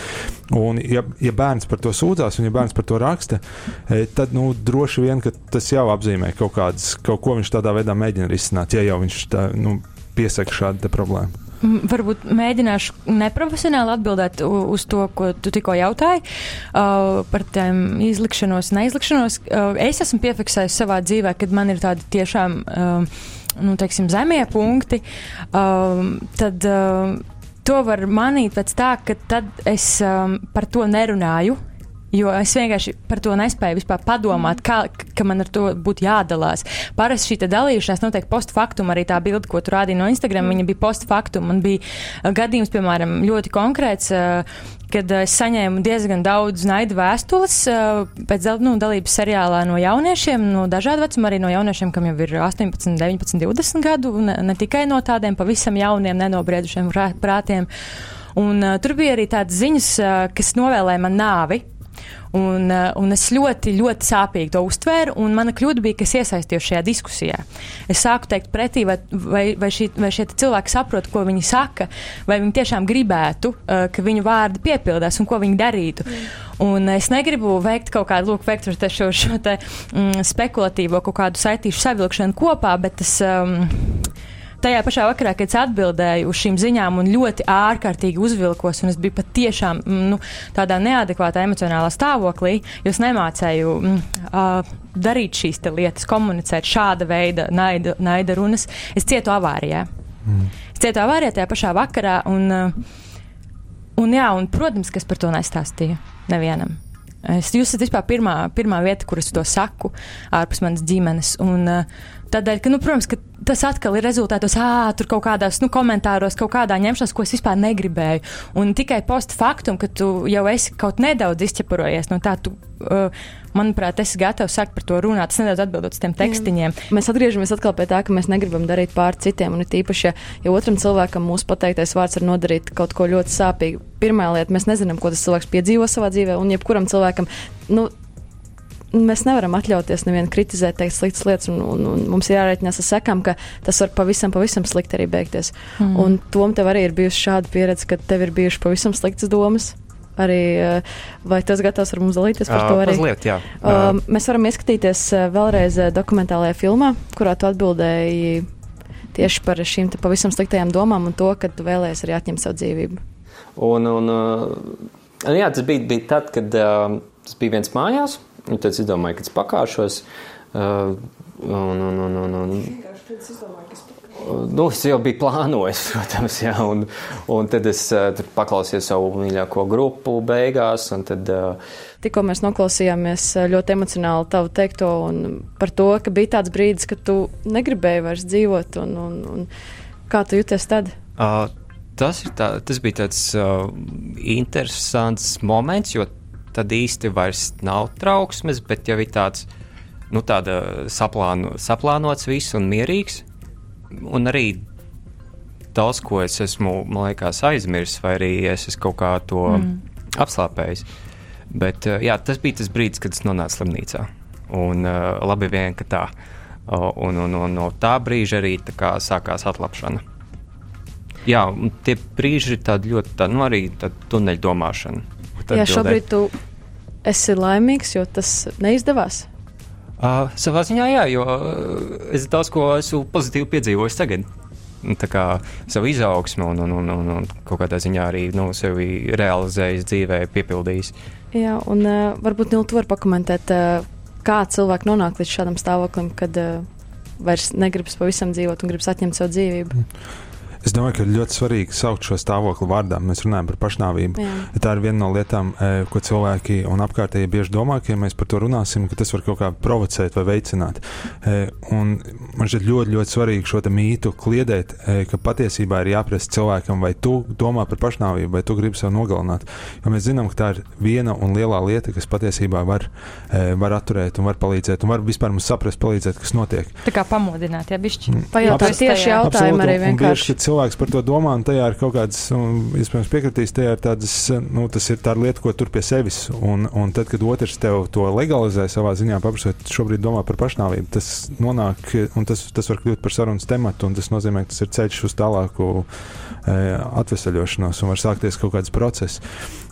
Un, ja, ja bērns par to sūdzās, un ja bērns par to raksta, e, tad nu, droši vien tas jau apzīmē kaut, kādas, kaut ko viņš tādā veidā mēģina risināt, ja jau viņš tā, nu, piesaka šādu problēmu. Varbūt mēģināšu neprofesionāli atbildēt uz to, ko tu tikko jautāji uh, par tiem izlikšanos, neizlikšanos. Uh, es esmu piefiksējis savā dzīvē, kad man ir tādi tiešām, uh, nu, teiksim, zemie punkti. Uh, tad, uh, To var manīt pēc tā, ka tad es um, par to nerunāju. Jo es vienkārši par to nespēju vispār padomāt, kā, ka man ar to būtu jādalās. Parasti šī dalīšanās notiek postfaktum, arī tā bilde, ko tu rādīji no Instagram, viņa bija postfaktum. Man bija uh, gadījums, piemēram, ļoti konkrēts. Uh, kad es saņēmu diezgan daudz naida vēstules uh, pēc nu, dalības seriālā no jauniešiem, no dažādu vecumu, arī no jauniešiem, kam jau ir 18, 19, 20 gadu, ne, ne tikai no tādiem pavisam jauniem, nenobriedušiem prātiem. Un, uh, tur bija arī tādas ziņas, uh, kas novēlēja man nāvi. Un, eh, un es ļoti, ļoti sāpīgi to uztvēru, un mana kļūda bija, ka es iesaistījos šajā diskusijā. Es sāku teikt pretī, vai, vai, vai, šī, vai šie cilvēki saprot, ko viņi saka, vai viņi tiešām gribētu, uh, ka viņu vārdi piepildās un ko viņi darītu. Mm. Un es negribu veikt kaut kādu, lūk, veikt šo, šo te, mm, spekulatīvo kaut kādu saitīšu savilkšanu kopā, bet es. Um, tajā pašā vakarā, kad es atbildēju uz šīm ziņām un ļoti ārkārtīgi uzvilkos, un es biju patiešām mm, nu, tādā neadekvātā emocionālā stāvoklī, jo es nemācēju uh, darīt šīs lietas, komunicēt šāda veida naida, naida runas. Es cietu avārijā. Mm. Es cietu avārijā tajā pašā vakarā, un, un, jā, un, protams, ka es par to nestāstīju nevienam. Es, jūs esat vispār pirmā, pirmā vieta, kur es to saku, ārpus manas ģimenes. Un, uh, Tādēļ, ka, nu, protams, ka tas atkal ir rezultātos, ah, tur kaut kādās nu, komentāros, kaut kādā ņemšanās, ko es vispār negribēju. Un tikai post faktum, ka tu jau esi kaut nedaudz izķeparojies no tā, tu, uh, manuprāt, esi gatavs sākt par to runāt. Es nedaudz atbildot uz tiem tekstiņiem. Jā. Mēs atgriežamies atkal pie tā, ka mēs negribam darīt pār citiem. Un it īpaši, ja, ja otram cilvēkam mūsu pateiktais vārds var nodarīt kaut ko ļoti sāpīgu, pirmā lieta, mēs nezinām, ko tas cilvēks piedzīvo savā dzīvē. Un jebkuram cilvēkam, nu, mēs nevaram atļauties nevienu kritizēt, teikt sliktas lietas, un, un, un mums ir jārēķinās ar sekām, ka tas var pavisam, pavisam slikti arī beigties. Mm. Un tom tev arī ir bijusi šāda pieredze, ka tev ir bijušas pavisam sliktas domas. Arī, eh, vai tas gatavs ar mums dalīties par to arī? Mazliet, jā. Uh, mēs varam ieskatīties eh, vēlreiz dokumentālajā filmā, kurā tu atbildēji tieši par šīm pavisam sliktajām domām un to, ka tu vēlējies arī atņemt savu dzīvību. Un, un, uh, jā, tas bija, bija tad, kad uh, tas bija viens mājās, tad es domāju, ka es pakāšos. Uh, un, un, un, un, un, Nu, es jau biju plānojis, protams, jā, un, un tad es uh, paklausījos savu mīļāko grupu beigās. Tad, uh, Tikko mēs noklausījāmies uh, ļoti emocionāli tavu teikto par to, ka bija tāds brīdis, kad tu negribēji vairs dzīvot. Un, un, un kā tu jūties tad? Uh, tas, tā, tas bija tāds uh, interesants moments, jo tad īsti vairs nav trauksmes, bet jau ir tāds nu, saplāno, saplānots viss un mierīgs. Un arī daudz ko es esmu, liekas, aizmirsis, vai arī es esmu kaut kā to mm. apslāpējis. Bet jā, tas bija tas brīdis, kad es nonācu slimnīcā. Un uh, labi vien, ka tā. Un, un, un no tā brīža arī tā kā, sākās atlapšana. Jā, tie brīži ir tādi ļoti, tā, nu, arī tāda tuneļdomāšana. Jā, šobrīd tu esi laimīgs, jo tas neizdevās. Uh, savā ziņā, jā, jo es daudz ko esmu pozitīvi piedzīvojis tagad. Tā kā savu izaugsmu un, un, un, un, un kaut kādā ziņā arī nu, sevi realizējis dzīvē, piepildījis. Jā, un uh, varbūt Nils, tu vari pakomentēt, uh, kā cilvēki nonāk līdz šādam stāvoklim, kad uh, vairs negribas pavisam dzīvot un gribas atņemt savu dzīvību. Mm. Es domāju, ka ļoti svarīgi saukt šo stāvokli vārdā. Mēs runājam par pašnāvību. Jā. Tā ir viena no lietām, e, ko cilvēki un apkārtēji bieži domā, ka, ja mēs par to runāsim, ka tas var kaut kā provocēt vai veicināt. E, un man šķiet ļoti, ļoti svarīgi šo mītu kliedēt, e, ka patiesībā ir jāprasa cilvēkam, vai tu domā par pašnāvību, vai tu gribi sev nogalināt. Jo mēs zinām, ka tā ir viena un lielā lieta, kas patiesībā var, var atturēt un var palīdzēt, un var vispār mums saprast, palīdzēt, kas notiek. Tā kā pamodināt, ja bišķi. Pajautāt tieši jautājumu arī vienkārši cilvēks par to domā, un tajā ir kaut kādas, iespējams, piekritīs, tajā ir tādas, nu, tas ir tā lieta, ko tur pie sevis. Un, un tad, kad otrs tev to legalizē savā ziņā, paprasot, šobrīd domā par pašnāvību, tas nonāk, un tas, tas var kļūt par sarunas tematu, un tas nozīmē, ka tas ir ceļš uz tālāku e, atvesaļošanos, un var sākties kaut kāds process.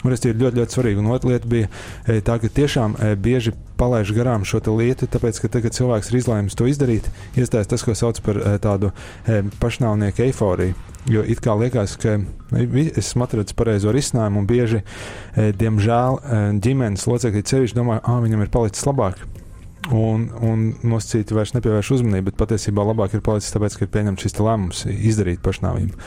Un tas ir ļoti, ļoti svarīgi. Un otra lieta bija e, tā, ka tiešām e, bieži palaiž garām šo lietu, tāpēc, ka tagad cilvēks ir izlēmis to izdarīt, iestājas tas, ko sauc par e, tādu pašnāvnieku eiforiju. Jo it kā liekas, ka es esmu atradzis pareizo risinājumu, un bieži, diemžēl, ģimenes locekļi sevišķi domā, ka viņam ir palicis labāk un, un nosacīti vairs nepievērš uzmanību, bet patiesībā labāk ir palicis tāpēc, ka ir pieņemts šis lēmums izdarīt pašnāvību.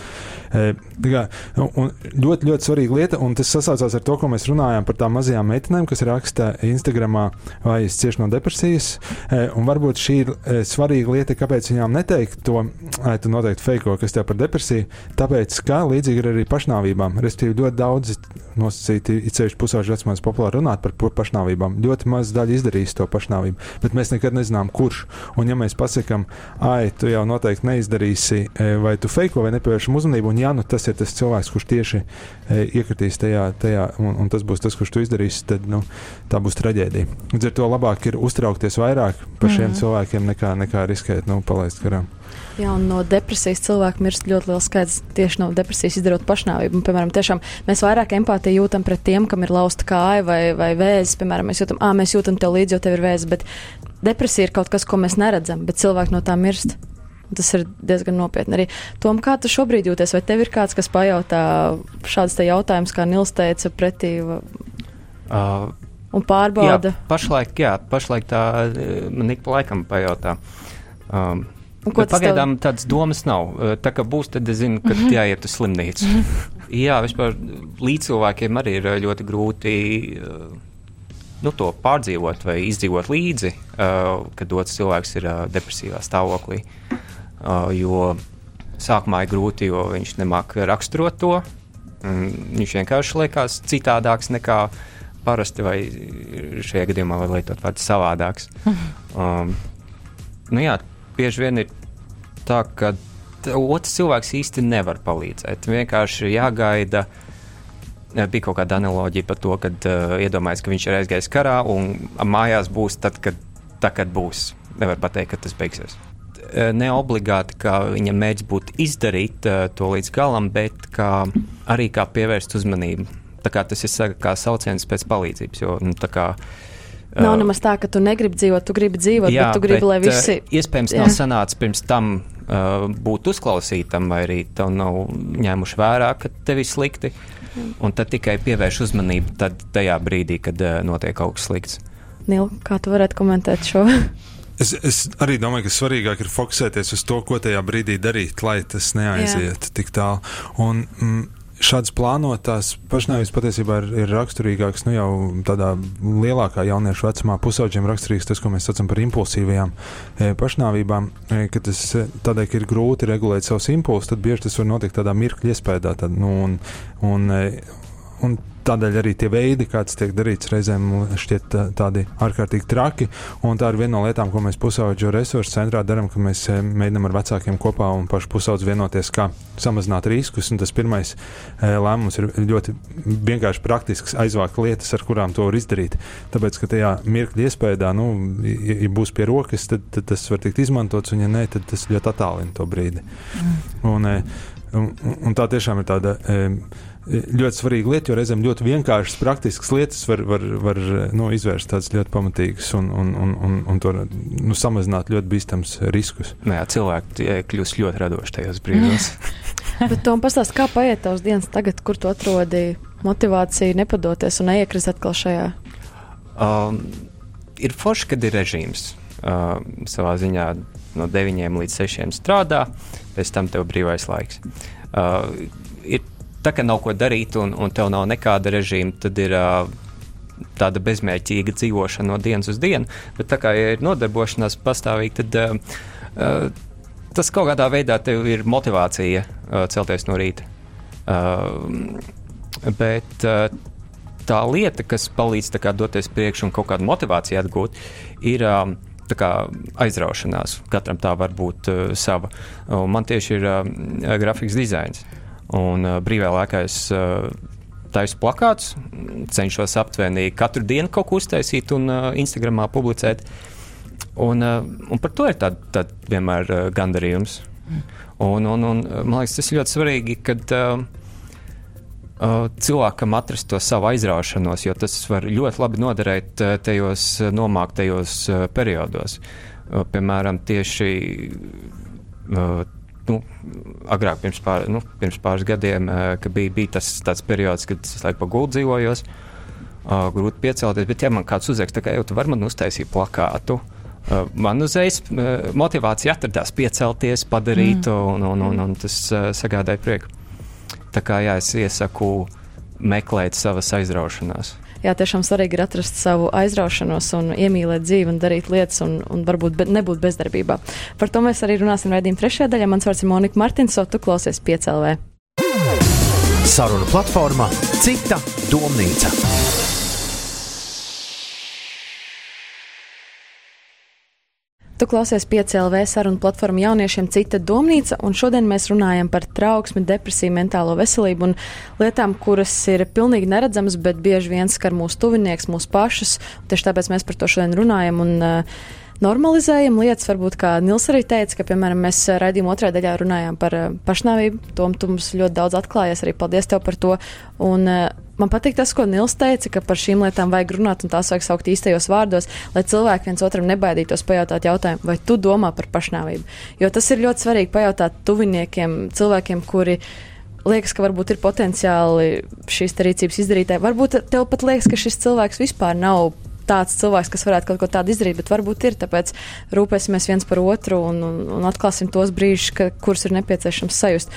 Kā, nu, ļoti, ļoti svarīga lieta, un tas sasaucās ar to, ko mēs runājām par tām mazajām meitenēm, kas raksta Instagramā, vai es cieši no depresijas. Un varbūt šī ir svarīga lieta, kāpēc viņām neteikt to, ai, tu noteikti feiko, kas tev par depresiju, tāpēc, ka līdzīgi ir arī pašnāvībām. Respektīvi, ļoti daudz nosacīti, it sevišķi pusauģi vecumā, populāri runāt par pašnāvībām. Ļoti maz daļa izdarīs to pašnāvību bet mēs nekad nezinām, kurš. Un, ja mēs pasakām, ah, tu jau noteikti neizdarīsi, vai tu feiko vai nepievēršam uzmanību, un ja nu, tas ir tas cilvēks, kurš tieši e, iekritīs tajā, tajā un, un tas būs tas, kurš to izdarīs, tad nu, tā būs traģēdija. Līdz ar to labāk ir uztraukties vairāk par šiem mm cilvēkiem, nekā, nekā riskēt, nu, palaist garām. Jā, un no depresijas cilvēku mirst ļoti liels skaits tieši no depresijas izdarot pašnāvību. Un, piemēram, tiešām mēs vairāk empātiju jūtam pret tiem, kam ir lausta kāja vai, vai vēzis. Piemēram, mēs jūtam, ah, mēs jūtam tev līdzi, jo tev ir vēzis, bet depresija ir kaut kas, ko mēs neredzam, bet cilvēki no tā mirst. Tas ir diezgan nopietni. Arī Tom, kā tu šobrīd jūties? Vai tev ir kāds, kas pajautā šādas te jautājumus, kā Nils teica, pretī uh, un pārbauda? Jā, pašlaik, jā, pašlaik tā man ik pa laikam pajautā. Um, Pagaidām tev... tādas domas nav. Tā kā būs, tad es zinu, ka mm -hmm. jāiet uz slimnīcu. Jā, vispār līdz cilvēkiem arī ir ļoti grūti nu, to pārdzīvot vai izdzīvot līdzi, kad otrs cilvēks ir depresīvā stāvoklī. Jo sākumā ir grūti, jo viņš nemāk raksturot to. Viņš vienkārši liekas citādāks nekā parasti, vai šajā gadījumā var lietot vārdu savādāks. um, nu jā, bieži vien ir tā, ka otrs cilvēks īsti nevar palīdzēt. Vienkārši jāgaida. Bija kaut kāda analoģija par to, ka uh, iedomājas, ka viņš ir aizgājis karā un mājās būs tad, kad, tā, kad būs. Nevar pateikt, ka tas beigsies. Ne obligāti, ka viņam mēģina būt izdarīt uh, to līdz galam, bet kā, arī kā pievērst uzmanību. Tā kā tas ir kā sauciens pēc palīdzības. Jo, nu, kā, uh, Nav nemaz tā, ka tu negribi dzīvot, tu gribi dzīvot, jā, bet tu gribi, bet, lai visi. Iespējams, jā. nav sanācis pirms tam uh, būt uzklausītam, vai arī tev nav ņēmuši vērā, ka tev ir slikti. Un tad tikai pievērš uzmanību tajā brīdī, kad uh, notiek kaut kas slikts. Nil, kā tu varētu komentēt šo? Es, es arī domāju, ka svarīgāk ir fokusēties uz to, ko tajā brīdī darīt, lai tas neaiziet Jā. tik tālu. Un, mm, šādas plānotās pašnāvības patiesībā ir, ir raksturīgākas nu, jau tādā lielākā jauniešu vecumā. Pusauģiem raksturīgs tas, ko mēs saucam par impulsīvajām e, pašnāvībām. E, ka tas e, tādēļ, ka ir grūti regulēt savus impulsus, tad bieži tas var notikt tādā mirkļa iespējā. Tad, nu, un, un, e, un tādēļ arī tie veidi, kāds tiek darīts, reizēm šķiet tā, tādi ārkārtīgi traki. Un tā ir viena no lietām, ko mēs pusaudžu resursu centrā darām, ka mēs mēģinām ar vecākiem kopā un pašu pusaudžu vienoties, kā samazināt riskus. Un tas pirmais lēmums ir ļoti vienkārši praktisks, aizvākt lietas, ar kurām to var izdarīt. Tāpēc, ka tajā mirkļa iespējā, nu, ja būs pie rokas, tad, tad tas var tikt izmantots, un ja nē, tad tas ļoti attālina to brīdi. Mm. Un, un, un tā tiešām ir tāda ļoti svarīga lieta, jo reizēm ļoti vienkāršas, praktiskas lietas var, var, var nu, izvērst tādas ļoti pamatīgas un, un, un, un, un to nu, samazināt ļoti bīstams riskus. Nē, nu cilvēki kļūst ļoti radoši tajos brīžos. Bet Tom, pastāst, kā paiet tavs dienas tagad, kur tu atrodi motivāciju nepadoties un neiekrist atkal šajā? Um, ir forši, kad ir režīms. Uh, savā ziņā no 9 līdz 6 strādā, pēc tam tev brīvais laiks. Uh, ir tā, ka nav ko darīt un, un tev nav nekāda režīma, tad ir. Uh, tāda bezmērķīga dzīvošana no dienas uz dienu, bet tā kā ja ir nodarbošanās pastāvīgi, tad uh, tas kaut kādā veidā tev ir motivācija uh, celties no rīta. Uh, bet uh, tā lieta, kas palīdz kā, doties priekšā un kaut kādu motivāciju atgūt, ir um, kā, aizraušanās. Katram tā var būt uh, sava. Un man tieši ir uh, grafikas dizains. Un uh, brīvā laikā es uh, taisu plakāts, cenšos aptuveni katru dienu kaut ko uztaisīt un uh, Instagramā publicēt. Un, uh, un par to ir tāds tā vienmēr uh, gandarījums. Un, un, un, man liekas, tas ir ļoti svarīgi, kad uh, uh, cilvēkam atrast to savu aizraušanos, jo tas var ļoti labi noderēt uh, tajos nomāktajos uh, periodos. Uh, piemēram, tieši uh, nu, agrāk, pirms, pār, nu, pirms pāris gadiem, uh, bija, bija tas tāds periods, kad es laikam pa gultu dzīvojos, uh, grūti piecelties. Bet, ja man kāds uzraksta, ka jau tu vari man uztaisīt plakātu, uh, man uzreiz uh, motivācija atradās piecelties, padarīt, mm. un, un, un, un tas uh, sagādāja prieku. Tā kā jā, es iesaku meklēt savas aizraušanās jā, tiešām svarīgi ir atrast savu aizraušanos un iemīlēt dzīvi un darīt lietas un, un varbūt be, nebūt bezdarbībā. Par to mēs arī runāsim raidījuma trešajā daļā. Mans vārds ir Monika Martinso, tu klausies piecēlē. Saruna platforma Cita domnīca. Tu klausies PCLV sarunu platformu jauniešiem Cita domnīca, un šodien mēs runājam par trauksmi, depresiju, mentālo veselību un lietām, kuras ir pilnīgi neredzamas, bet bieži vien skar mūsu tuvinieks, mūsu pašus. Tieši tāpēc mēs par to šodien runājam. Un, uh, normalizējam lietas. Varbūt kā Nils arī teica, ka, piemēram, mēs raidījuma otrajā daļā runājām par uh, pašnāvību. Tom, tu mums ļoti daudz atklājies, arī paldies tev par to. Un, uh, man patīk tas, ko Nils teica, ka par šīm lietām vajag runāt un tās vajag saukt īstajos vārdos, lai cilvēki viens otram nebaidītos pajautāt jautājumu, vai tu domā par pašnāvību. Jo tas ir ļoti svarīgi pajautāt tuviniekiem, cilvēkiem, kuri liekas, ka varbūt ir potenciāli šīs rīcības izdarītāji. Varbūt tev pat liekas, ka šis cilvēks vispār nav tāds cilvēks, kas varētu kaut ko tādu izdarīt, bet varbūt ir. Tāpēc rūpēsimies viens par otru un, un, un atklāsim tos brīžus, kurus ir nepieciešams sajust.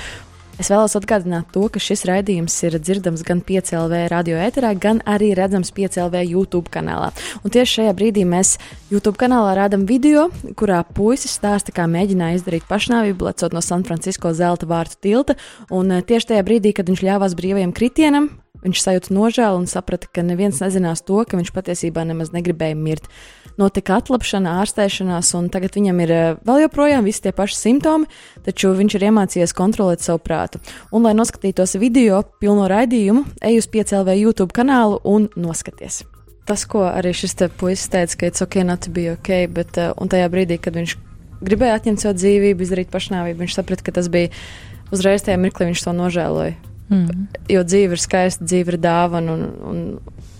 Es vēlos atgādināt to, ka šis raidījums ir dzirdams gan 5LV radio ēterā, gan arī redzams 5LV YouTube kanālā. Un tieši šajā brīdī mēs YouTube kanālā rādām video, kurā puisis stāsta, kā mēģināja izdarīt pašnāvību, lecot no San Francisco zelta vārtu tilta. Un eh, tieši tajā brīdī, kad viņš ļāvās brīvajam kritienam, Viņš sajūta nožēlu un saprata, ka neviens nezinās to, ka viņš patiesībā nemaz negribēja mirt. Notika atlapšana, ārstēšanās, un tagad viņam ir eh, vēl joprojām visi tie paši simptomi, taču viņš ir iemācījies kontrolēt savu prātu. Un, lai noskatītos video pilno raidījumu, ej uz 5LV YouTube kanālu un noskaties. Tas, ko arī šis te puisis teica, ka it's ok, not to be ok, bet uh, tajā brīdī, kad viņš gribēja atņemt savu dzīvību, izdarīt pašnāvību, viņš saprata, ka tas bija uzreiz tajā mirklī, viņš to nožēloja. Mm. Jo dzīve ir skaista, dzīve ir dāvana un, un,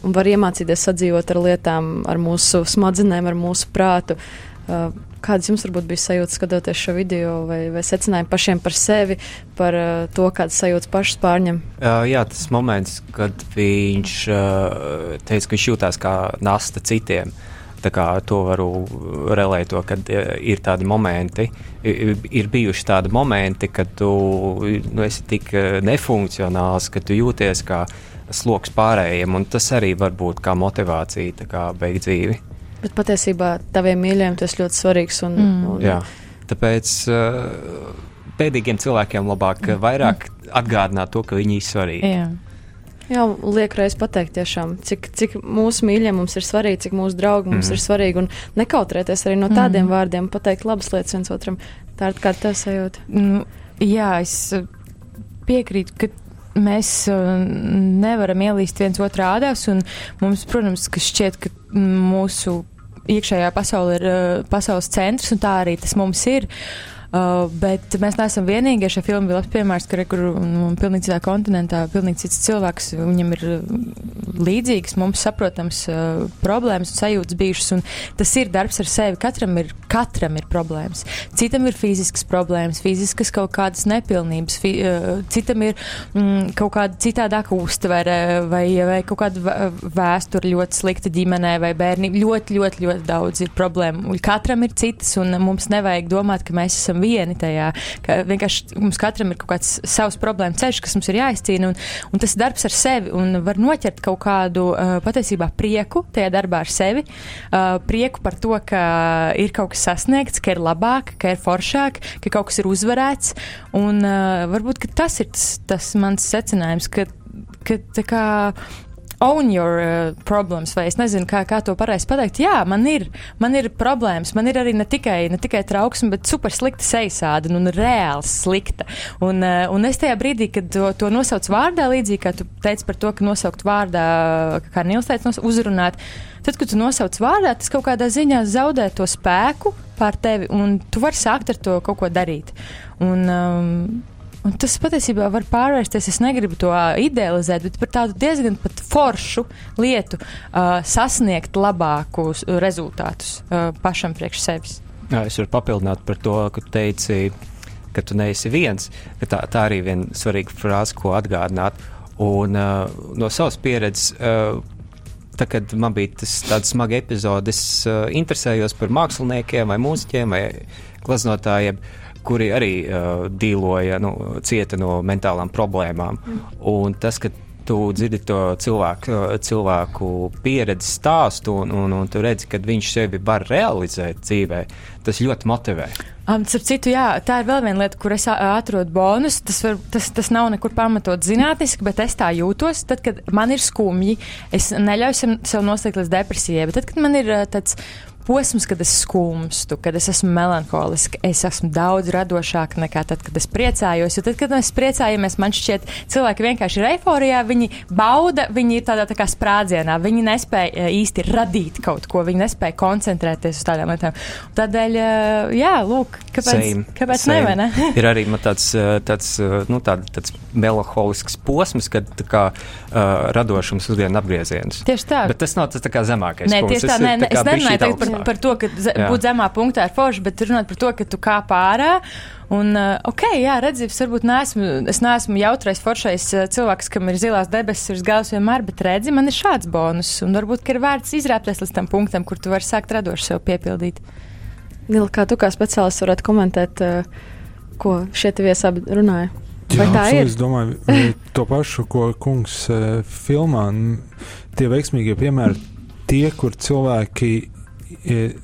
un var iemācīties sadzīvot ar lietām, ar mūsu smadzenēm, ar mūsu prātu. Uh, kādas jums varbūt bija sajūtas skatoties šo video, vai, vai secinājumi pašiem par sevi, par uh, to, kādas sajūtas pašas pārņem? Uh, jā, tas moments, kad viņš uh, teica, ka viņš jūtās kā nasta citiem. Uh, Tā kā to varu relēt, kad e, ir tādi momenti, ir bijuši tādi momenti, kad tu nu, esi tik e, nefunkcionāls, ka tu jūties kā sloks pārējiem, un tas arī var būt kā motivācija kā beigt dzīvi. Bet patiesībā taviem mīļajiem tas ļoti svarīgs. Un, mm. un... Jā, tāpēc pēdīgiem cilvēkiem labāk mm. vairāk atgādināt to, ka viņi ir svarīgi. Jā. Jā, liek reiz pateikt tiešām, cik, cik mūsu mīļie mums ir svarīgi, cik mūsu draugi mums mm. ir svarīgi, un nekautrēties arī no tādiem mm. vārdiem, pateikt labas lietas viens otram. Tā ir kā tev sajūta. Nu, jā, es piekrītu, ka mēs uh, nevaram ielīst viens otrā ādās, un mums, protams, ka šķiet, ka mūsu iekšējā pasaule ir uh, pasaules centrs, un tā arī tas mums ir. Uh, Uh, bet mēs neesam vienīgie. Šie filmi bija labs piemērs, ka kur nu, pilnīgi citā kontinentā, pilnīgi cits cilvēks, viņam ir uh, līdzīgas, mums saprotams uh, problēmas un sajūtas bijušas, un tas ir darbs ar sevi. Katram ir, katram ir problēmas. Citam ir fiziskas problēmas, fiziskas kaut kādas nepilnības, fi, uh, citam ir mm, kaut kāda citādāka uztvere vai, vai kaut kāda vēsture ļoti slikta ģimenē vai bērni. Ļoti, ļoti, ļoti daudz ir problēmu. Katram ir citas, un mums nevajag domāt, ka mēs esam esam vieni tajā. Ka vienkārši mums katram ir kaut kāds savs problēma ceļš, kas mums ir jāizcīna, un, un tas darbs ar sevi, un var noķert kaut kādu uh, patiesībā prieku tajā darbā ar sevi, uh, prieku par to, ka ir kaut kas sasniegts, ka ir labāk, ka ir foršāk, ka kaut kas ir uzvarēts, un uh, varbūt tas ir tas, tas mans secinājums, ka, ka tā kā own your uh, problems, vai es nezinu, kā, kā to pareizi pateikt. Jā, man ir, man ir problēmas, man ir arī ne tikai, ne tikai trauksme, bet super slikta sejasāda un reāli slikta. Un, uh, un es tajā brīdī, kad to, to nosauc vārdā, līdzīgi kā tu teici par to, ka nosaukt vārdā, kā Nils teica, uzrunāt, tad, kad tu nosauc vārdā, tas kaut kādā ziņā zaudē to spēku pār tevi, un tu vari sākt ar to kaut ko darīt. Un, um, Un tas patiesībā var pārvērsties, es negribu to idealizēt, bet par tādu diezgan foršu lietu uh, sasniegt labākus rezultātus uh, pašam priekš sevis. Jā, es varu papildināt par to, ka tu teici, ka tu neesi viens. Tā, tā arī viena svarīga frāze, ko atgādināt. Un, uh, no savas pieredzes, uh, tā, kad man bija tas, tāds smags epizode, es uh, interesējos par māksliniekiem vai mūziķiem vai glaznotājiem. Uh, kuri arī uh, dīloja, nu, cieta no mentālām problēmām. Mm. Un tas, ka tu dzirdi to cilvēku, cilvēku pieredzi stāstu, un, un, un tu redzi, ka viņš sevi var realizēt dzīvē, tas ļoti motivē. Um, citu, jā, tā ir vēl viena lieta, kur es atrodu bonus. Tas, var, tas, tas nav nekur pamatot zinātniski, bet es tā jūtos. Tad, kad man ir skumji, es neļauju sev noslēgt līdz depresijai. Bet tad, kad man ir tāds posms, kad es skumstu, kad es esmu melanholiska, es esmu daudz radošāka nekā tad, kad es priecājos. Jo tad, kad mēs priecājamies, man šķiet, cilvēki vienkārši ir eiforijā, viņi bauda, viņi ir tādā tā kā sprādzienā, viņi nespēja e, īsti radīt kaut ko, viņi nespēja koncentrēties uz tādām lietām. Tādēļ, e, jā, lūk, kāpēc, Same. kāpēc Same. ne, ne? ir arī tāds, e, tāds, nu, tād, tāds melanholisks posms, kad kā uh, radošums uzdien apgriezienus. Tieši tā. Bet tas nav tas tā kā zemākais. Nē, tieši tā, nē, es nerunāju par par to, ka būt zemā punktā ir forši, bet runāt par to, ka tu kā pārā. Un, uh, ok, jā, redziet, es varbūt neesmu, es neesmu jautrais, foršais uh, cilvēks, kam ir zilās debesis uz galvas vienmēr, bet redzi, man ir šāds bonus. Un varbūt ir vērts izrāpties līdz tam punktam, kur tu vari sākt radoši sev piepildīt. Nila, kā tu kā speciālists varētu komentēt, uh, ko šie viesi abi runāja? Vai Jā, tā ir? Es domāju, to pašu, ko kungs filmā, tie veiksmīgie piemēri, tie, kur cilvēki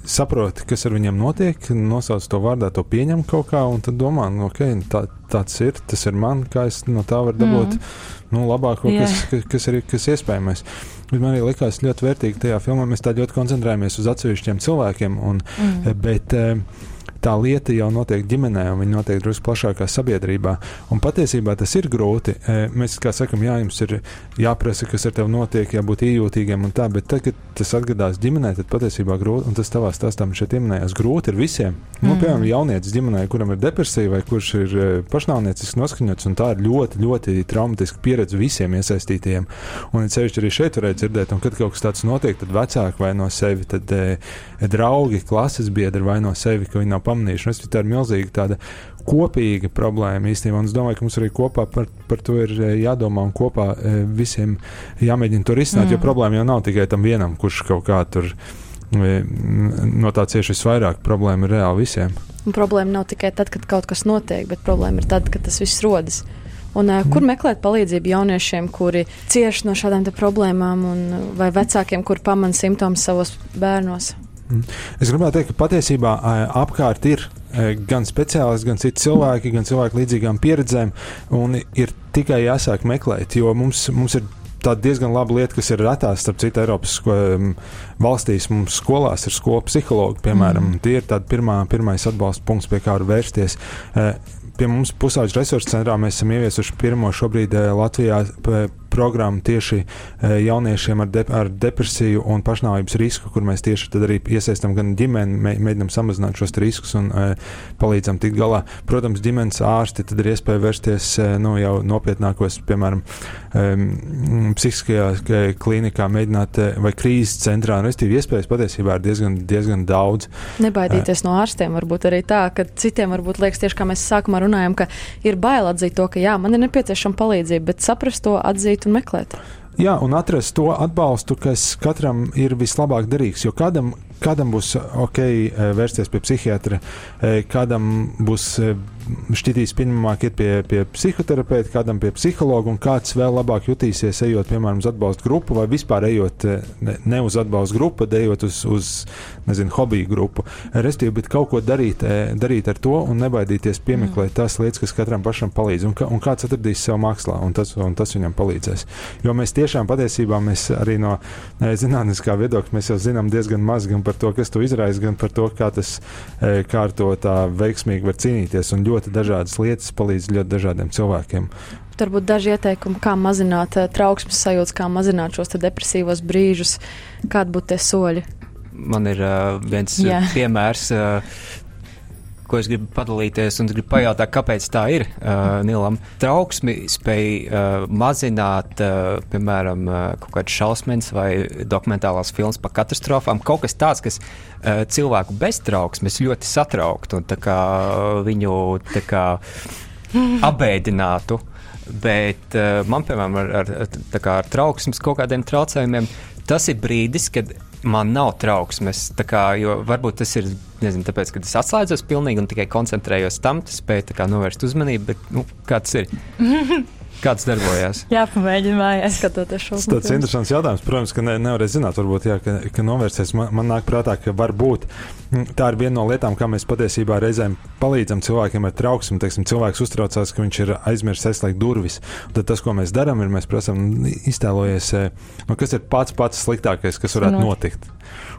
saprot, kas ar viņiem notiek, nosauc to vārdā, to pieņem kaut kā, un tad domā, nu, ok, tā, tāds ir, tas ir man, kā es no tā varu dabūt mm. nu, labāko, yeah. kas, kas, kas ir kas iespējamais. Bet man arī likās ļoti vērtīgi tajā filmā, mēs tā ļoti koncentrējamies uz atsevišķiem cilvēkiem, un, mm. bet, uh, tā lieta jau notiek ģimenē, un viņa notiek drusku plašākā sabiedrībā. Un patiesībā tas ir grūti. E, mēs kā sakam, jā, jums ir jāprasa, kas ar tevi notiek, jābūt ījūtīgiem un tā, bet tad, kad tas atgadās ģimenē, tad patiesībā grūti, un tas tavā stāstā šeit pieminējās, grūti ir visiem. Nu, mm. piemēram, jaunietis ģimenē, kuram ir depresija vai kurš ir e, pašnāvniecisks noskaņots, un tā ir ļoti, ļoti traumatiska pieredze visiem iesaistītajiem. Un ceļš arī šeit varēja dzirdēt, un kad kaut kas tāds notiek, tad vecāki vai no sevi, tad e, draugi, klases biedri vai no sevi, ka viņi nav pamanījuši pamanīšanu. Es tā ir milzīga tāda kopīga problēma īstenībā. Un es domāju, ka mums arī kopā par, par to ir eh, jādomā un kopā eh, visiem jāmēģina to risināt. Mm. Jo problēma jau nav tikai tam vienam, kurš kaut kā tur eh, no tā cieši visvairāk. Problēma ir reāli visiem. Un problēma nav tikai tad, kad kaut kas notiek, bet problēma ir tad, kad tas viss rodas. Un, uh, kur mm. meklēt palīdzību jauniešiem, kuri cieš no šādām problēmām, un, vai vecākiem, kur pamana simptomus savos bērnos? Mm. Es gribētu teikt, ka patiesībā apkārt ir gan speciālisti, gan citi cilvēki, gan cilvēki līdzīgām pieredzēm, un ir tikai jāsāk meklēt, jo mums, mums ir tāda diezgan laba lieta, kas ir retās, starp citu, Eiropas sko, valstīs. Mums skolās ir skolu psihologi, piemēram. Mm. Tie ir tādi pirmā, pirmais atbalsta punkts, pie kā var vērsties. Pie mums pusauģu resursu centrā mēs esam ieviesuši pirmo šobrīd Latvijā programmu tieši eh, jauniešiem ar, de, ar depresiju un pašnāvības risku, kur mēs tieši arī iesaistām gan ģimeni, mē, mēģinām samazināt šos riskus un uh, palīdzam tikt galā. Protams, ģimenes ārsti tad ir iespēja vērsties uh, nu, jau nopietnākos, piemēram, psihiskajā klinikā, mēģināt vai krīzes centrā. Restīvi iespējas patiesībā ir diezgan, diezgan daudz. Nebaidīties no ārstiem varbūt arī tā, ka citiem varbūt liekas tieši kā mēs sākumā runājam, ka ir bail atzīt to, ka jā, man ir nepieciešama palīdzība, bet saprast to, atzīt un meklēt. Jā, un atrast to atbalstu, kas katram ir vislabāk derīgs. Jo kādam, kādam būs ok eh, vērsties pie psihiatra, eh, kādam būs eh, šķitīs pieņemamāk iet pie, pie psihoterapeita, kādam pie psihologa, un kāds vēl labāk jutīsies, ejot, piemēram, uz atbalstu grupu, vai vispār ejot ne, ne uz atbalstu grupu, bet ejot uz, uz nezinu, hobiju grupu. Restīvi, bet kaut ko darīt, darīt ar to un nebaidīties piemeklēt mm. tās lietas, kas katram pašam palīdz, un, un kāds atradīs sev mākslā, un tas, un tas viņam palīdzēs. Jo mēs tiešām patiesībā mēs arī no zinātniskā viedokļa mēs jau zinām diezgan maz gan par to, kas to izraisa, gan par to, kā tas kā ar to tā veiksmīgi var cīnīties. Un ļoti dažādas lietas palīdz ļoti dažādiem cilvēkiem. Varbūt daži ieteikumi, kā mazināt uh, trauksmes sajūtas, kā mazināt šos depresīvos brīžus, kādi būtu tie soļi. Man ir uh, viens Jā. piemērs. Uh, ko es gribu padalīties un gribu pajautāt, kāpēc tā ir uh, Nilam. Trauksmi spēj uh, mazināt, uh, piemēram, uh, kaut kāds šausmas vai dokumentālās filmas par katastrofām. Kaut kas tāds, kas uh, cilvēku bez trauksmes ļoti satrauktu un kā, viņu kā, apbēdinātu. Bet uh, man, piemēram, ar, ar, ar trauksmes kaut kādiem traucējumiem, tas ir brīdis, kad man nav trauksmes. Kā, varbūt tas ir nezinu, tāpēc, ka es atslēdzos pilnīgi un tikai koncentrējos tam, tas spēja novērst uzmanību. Bet, nu, kāds ir? Kāds darbojās? Jā, pamēģinām mājās skatoties šo filmu. Tas ir interesants jautājums. Protams, ka ne, nevarēs zināt, varbūt, jā, ka, ka novērsies. Man, man nāk prātā, ka varbūt tā ir viena no lietām, kā mēs patiesībā reizēm palīdzam cilvēkiem ar trauksmi. Teiksim, cilvēks uztraucās, ka viņš ir aizmirsis aizslēgt durvis. Tad tas, ko mēs darām, ir mēs prasām iztēloties, eh, nu, kas ir pats pats sliktākais, kas varētu notikt.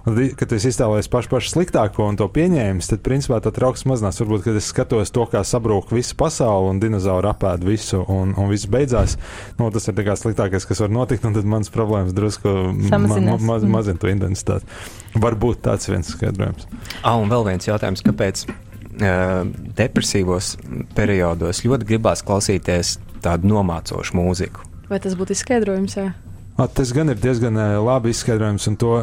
Un, kad es iztēlojos pašu, pašu sliktāko un to pieņēmu, tad principā tā trauksme mazinās. Varbūt, kad es skatos to, kā sabrūk visa pasaule un dinozauri apēd visu un, un viss beidzās, nu, tas ir sliktākais, kas var notikt, un tad mans problēmas drusku ma ma ma mm. mazina to intensitāti. Varbūt tāds viens skaidrojums. Ah, un vēl viens jautājums, kāpēc? Depresīvos periodos ļoti gribās klausīties tādu nomācošu mūziku. Vai tas būtu izskaidrojums? Jā? Tas gan ir diezgan labi izskaidrojums, un to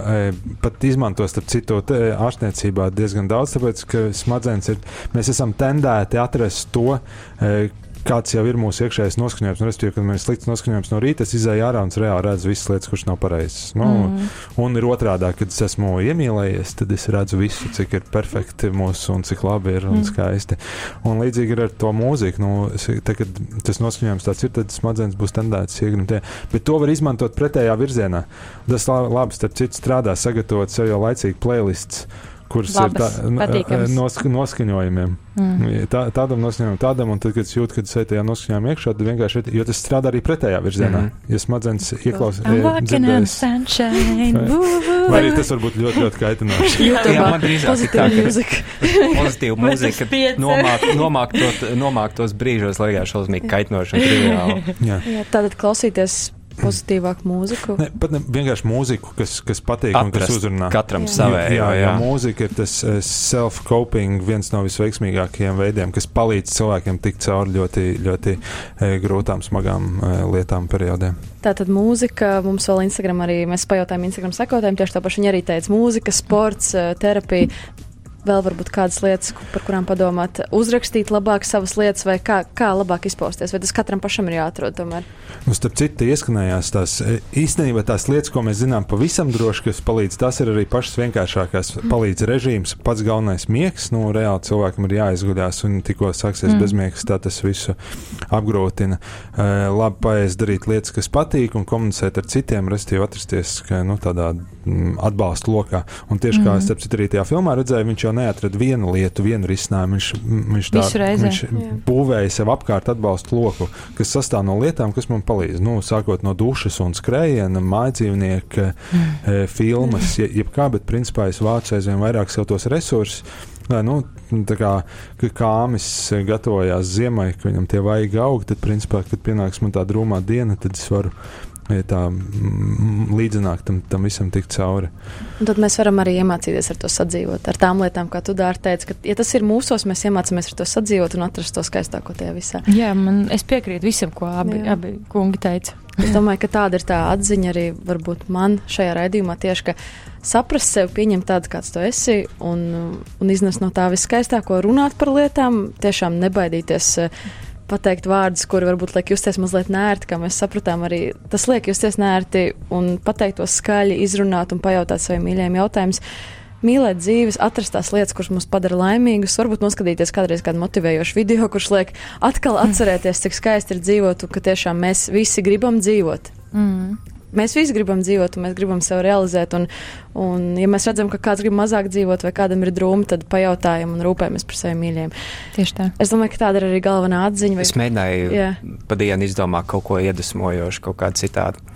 pat izmanto starp citu ārstniecībā diezgan daudz, tāpēc ka smadzenes ir, mēs esam tendēti atrast to, kāds jau ir mūsu iekšējais noskaņojums. Nu, Respektīvi, kad man ir slikts noskaņojums no rīta, es izēju ārā un reāli redzu visas lietas, kuras nav pareizas. Nu, mm. Un ir otrādi, kad es esmu iemīlējies, tad es redzu visu, cik ir perfekti mūsu un cik labi ir un mm. skaisti. Un līdzīgi ir ar to mūziku. Nu, te, kad tas noskaņojums tāds ir, tad smadzenes būs tendētas iegrimt. Bet to var izmantot pretējā virzienā. Tas labi, starp citu, strādā, sagatavot sev jau laicīgi playlists kuras Labas, ir tā, nosk noskaņojumiem. Mm. Tā, tādam noskaņojumam, tādam, un tad, kad es jūtu, ka es eju tajā noskaņojumā iekšā, tad vienkārši, jo tas strādā arī pretējā virzienā. Mm. Ja smadzenes ieklausās, vai arī tas var būt ļoti, ļoti kaitinoši. Jā, man drīzāk ir tā, ka pozitīva mūzika nomāk, nomāk, to, nomāk tos brīžos, lai jā, šausmīgi kaitinoši un triviāli. Tātad klausīties pozitīvāku mūziku? Ne, pat ne vienkārši mūziku, kas, kas patīk Atrast un kas uzrunā. Katram savējo. Jā, jā, jā, mūzika ir tas uh, self-coping, viens no visveiksmīgākajiem veidiem, kas palīdz cilvēkiem tikt cauri ļoti, ļoti uh, grūtām, smagām uh, lietām, periodiem. Tātad mūzika, mums vēl Instagram arī, mēs pajautājām Instagram sekotājiem, tieši tā paši viņi arī teica, mūzika, sports, terapija vēl varbūt kādas lietas, par kurām padomāt, uzrakstīt labāk savas lietas, vai kā, kā labāk izpausties, vai tas katram pašam ir jāatrod tomēr? Nu, starp citu, ieskanējās tās e, īstenībā tās lietas, ko mēs zinām pavisam droši, kas palīdz. Tas ir arī pašas vienkāršākās. Mm. Palīdz režīms, pats galvenais miegs. Nu, reāli cilvēkam ir jāizguļās, un tikko sāksies mm. bezmiegs, tā tas visu apgrūtina. Uh, labi paēst, darīt lietas, kas patīk, un komunicēt ar citiem, respektīvi atrasties ka, nu, tādā mm, atbalsta lokā. Un tieši mm. kā es mm. arī tajā filmā redzēju, viņš jau neatrada vienu lietu, vienu risinājumu. Viņš, viņš, tā, reizē. viņš būvēja sev apkārt atbalstu loku, kas sastāv no lietām, kas man palīdz. Nu, sākot no dušas un skrējiena, mājdzīvnieka, mm. filmas, je- jebkā, bet principā es vācu aizvien vairāk sev tos resursus. Nu, tā kā kāmis gatavojās ziemai, ka viņam tie vajag augt, tad, principā, kad pienāks man tā drūmā diena, tad es varu eh, tā līdzināt tam, tam visam tikt cauri. Un tad mēs varam arī iemācīties ar to sadzīvot, ar tām lietām, kā tu dārgi teici, ka, ja tas ir mūsos, mēs iemācāmies ar to sadzīvot un atrast to skaistāko tajā visā. Jā, man, es piekrītu visam, ko abi, Jā. abi kungi teica. Es domāju, ka tāda ir tā atziņa arī varbūt man šajā raidījumā tieši, ka saprast sevi, pieņemt tādu, kāds tu esi, un, un iznest no tā viskaistāko, runāt par lietām, tiešām nebaidīties. eh, Pateikt vārdus, kuri varbūt liek justies mazliet nērti, kā mēs sapratām, arī tas liek justies nērti un pateikt to skaļi, izrunāt un pajautāt saviem mīļajiem jautājumiem. Mīlēt dzīves, atrast tās lietas, kuras mūs padara laimīgus, varbūt noskatīties kādreiz kādu motivējošu video, kurš liek atkal atcerēties, cik skaisti ir dzīvot, un ka tiešām mēs visi gribam dzīvot. Mm. Mēs visi gribam dzīvot, un mēs gribam sevi realizēt. Un, un, ja mēs redzam, ka kāds grib mazāk dzīvot, vai kādam ir drūmi, tad pajautājam un rūpējamies par saviem mīļiem. Tieši tā. Es domāju, ka tāda ir arī galvenā atziņa. Vai... Es mēģināju Jā. pa dienu izdomāt kaut ko iedvesmojošu, kaut kādu citādu.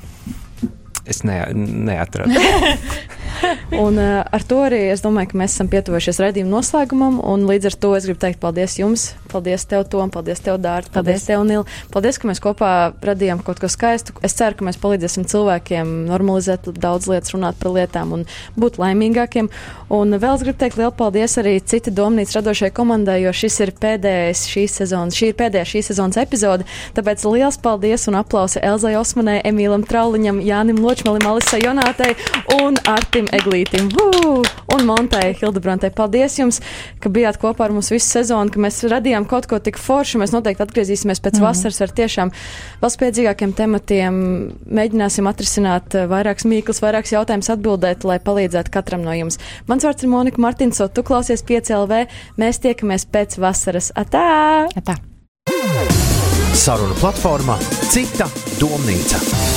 Es ne, neatradu. Un uh, ar to arī es domāju, ka mēs esam pietuvušies redzējuma noslēgumam. un Līdz ar to es gribu teikt paldies jums, paldies tev, Tom, paldies tev, Dārta, paldies, paldies tev, Nil. Paldies, ka mēs kopā radījām kaut ko skaistu. Es ceru, ka mēs palīdzēsim cilvēkiem normalizēt daudz lietas, runāt par lietām un būt laimīgākiem. Un vēl es gribu teikt lielu paldies arī cita domnīca radošajai komandai, jo šis ir pēdējais šīs sezonas, šī ir pēdējā šīs sezonas epizode. Tāpēc liels paldies un aplausi Elzai Osmanai, Emīlam Trauliņam, Jānim Ločmalim, Alisai Jonātei un Artim Eglītim. Vū! Un Montai Hildebrantai. Paldies jums, ka bijāt kopā ar mums visu sezonu, ka mēs radījām kaut ko tik foršu. Mēs noteikti atgriezīsimies pēc mm. vasaras ar tiešām vēl spēcīgākiem tematiem. Mēģināsim atrisināt eh, vairākus mīklus, vairākus jautājumus atbildēt, lai palīdzētu katram no jums. Mans vārds ir Monika Martinso, tu klausies 5LV. Mēs tiekamies pēc vasaras. Atā! Jā, tā. Saruna platformā Cita domnīca.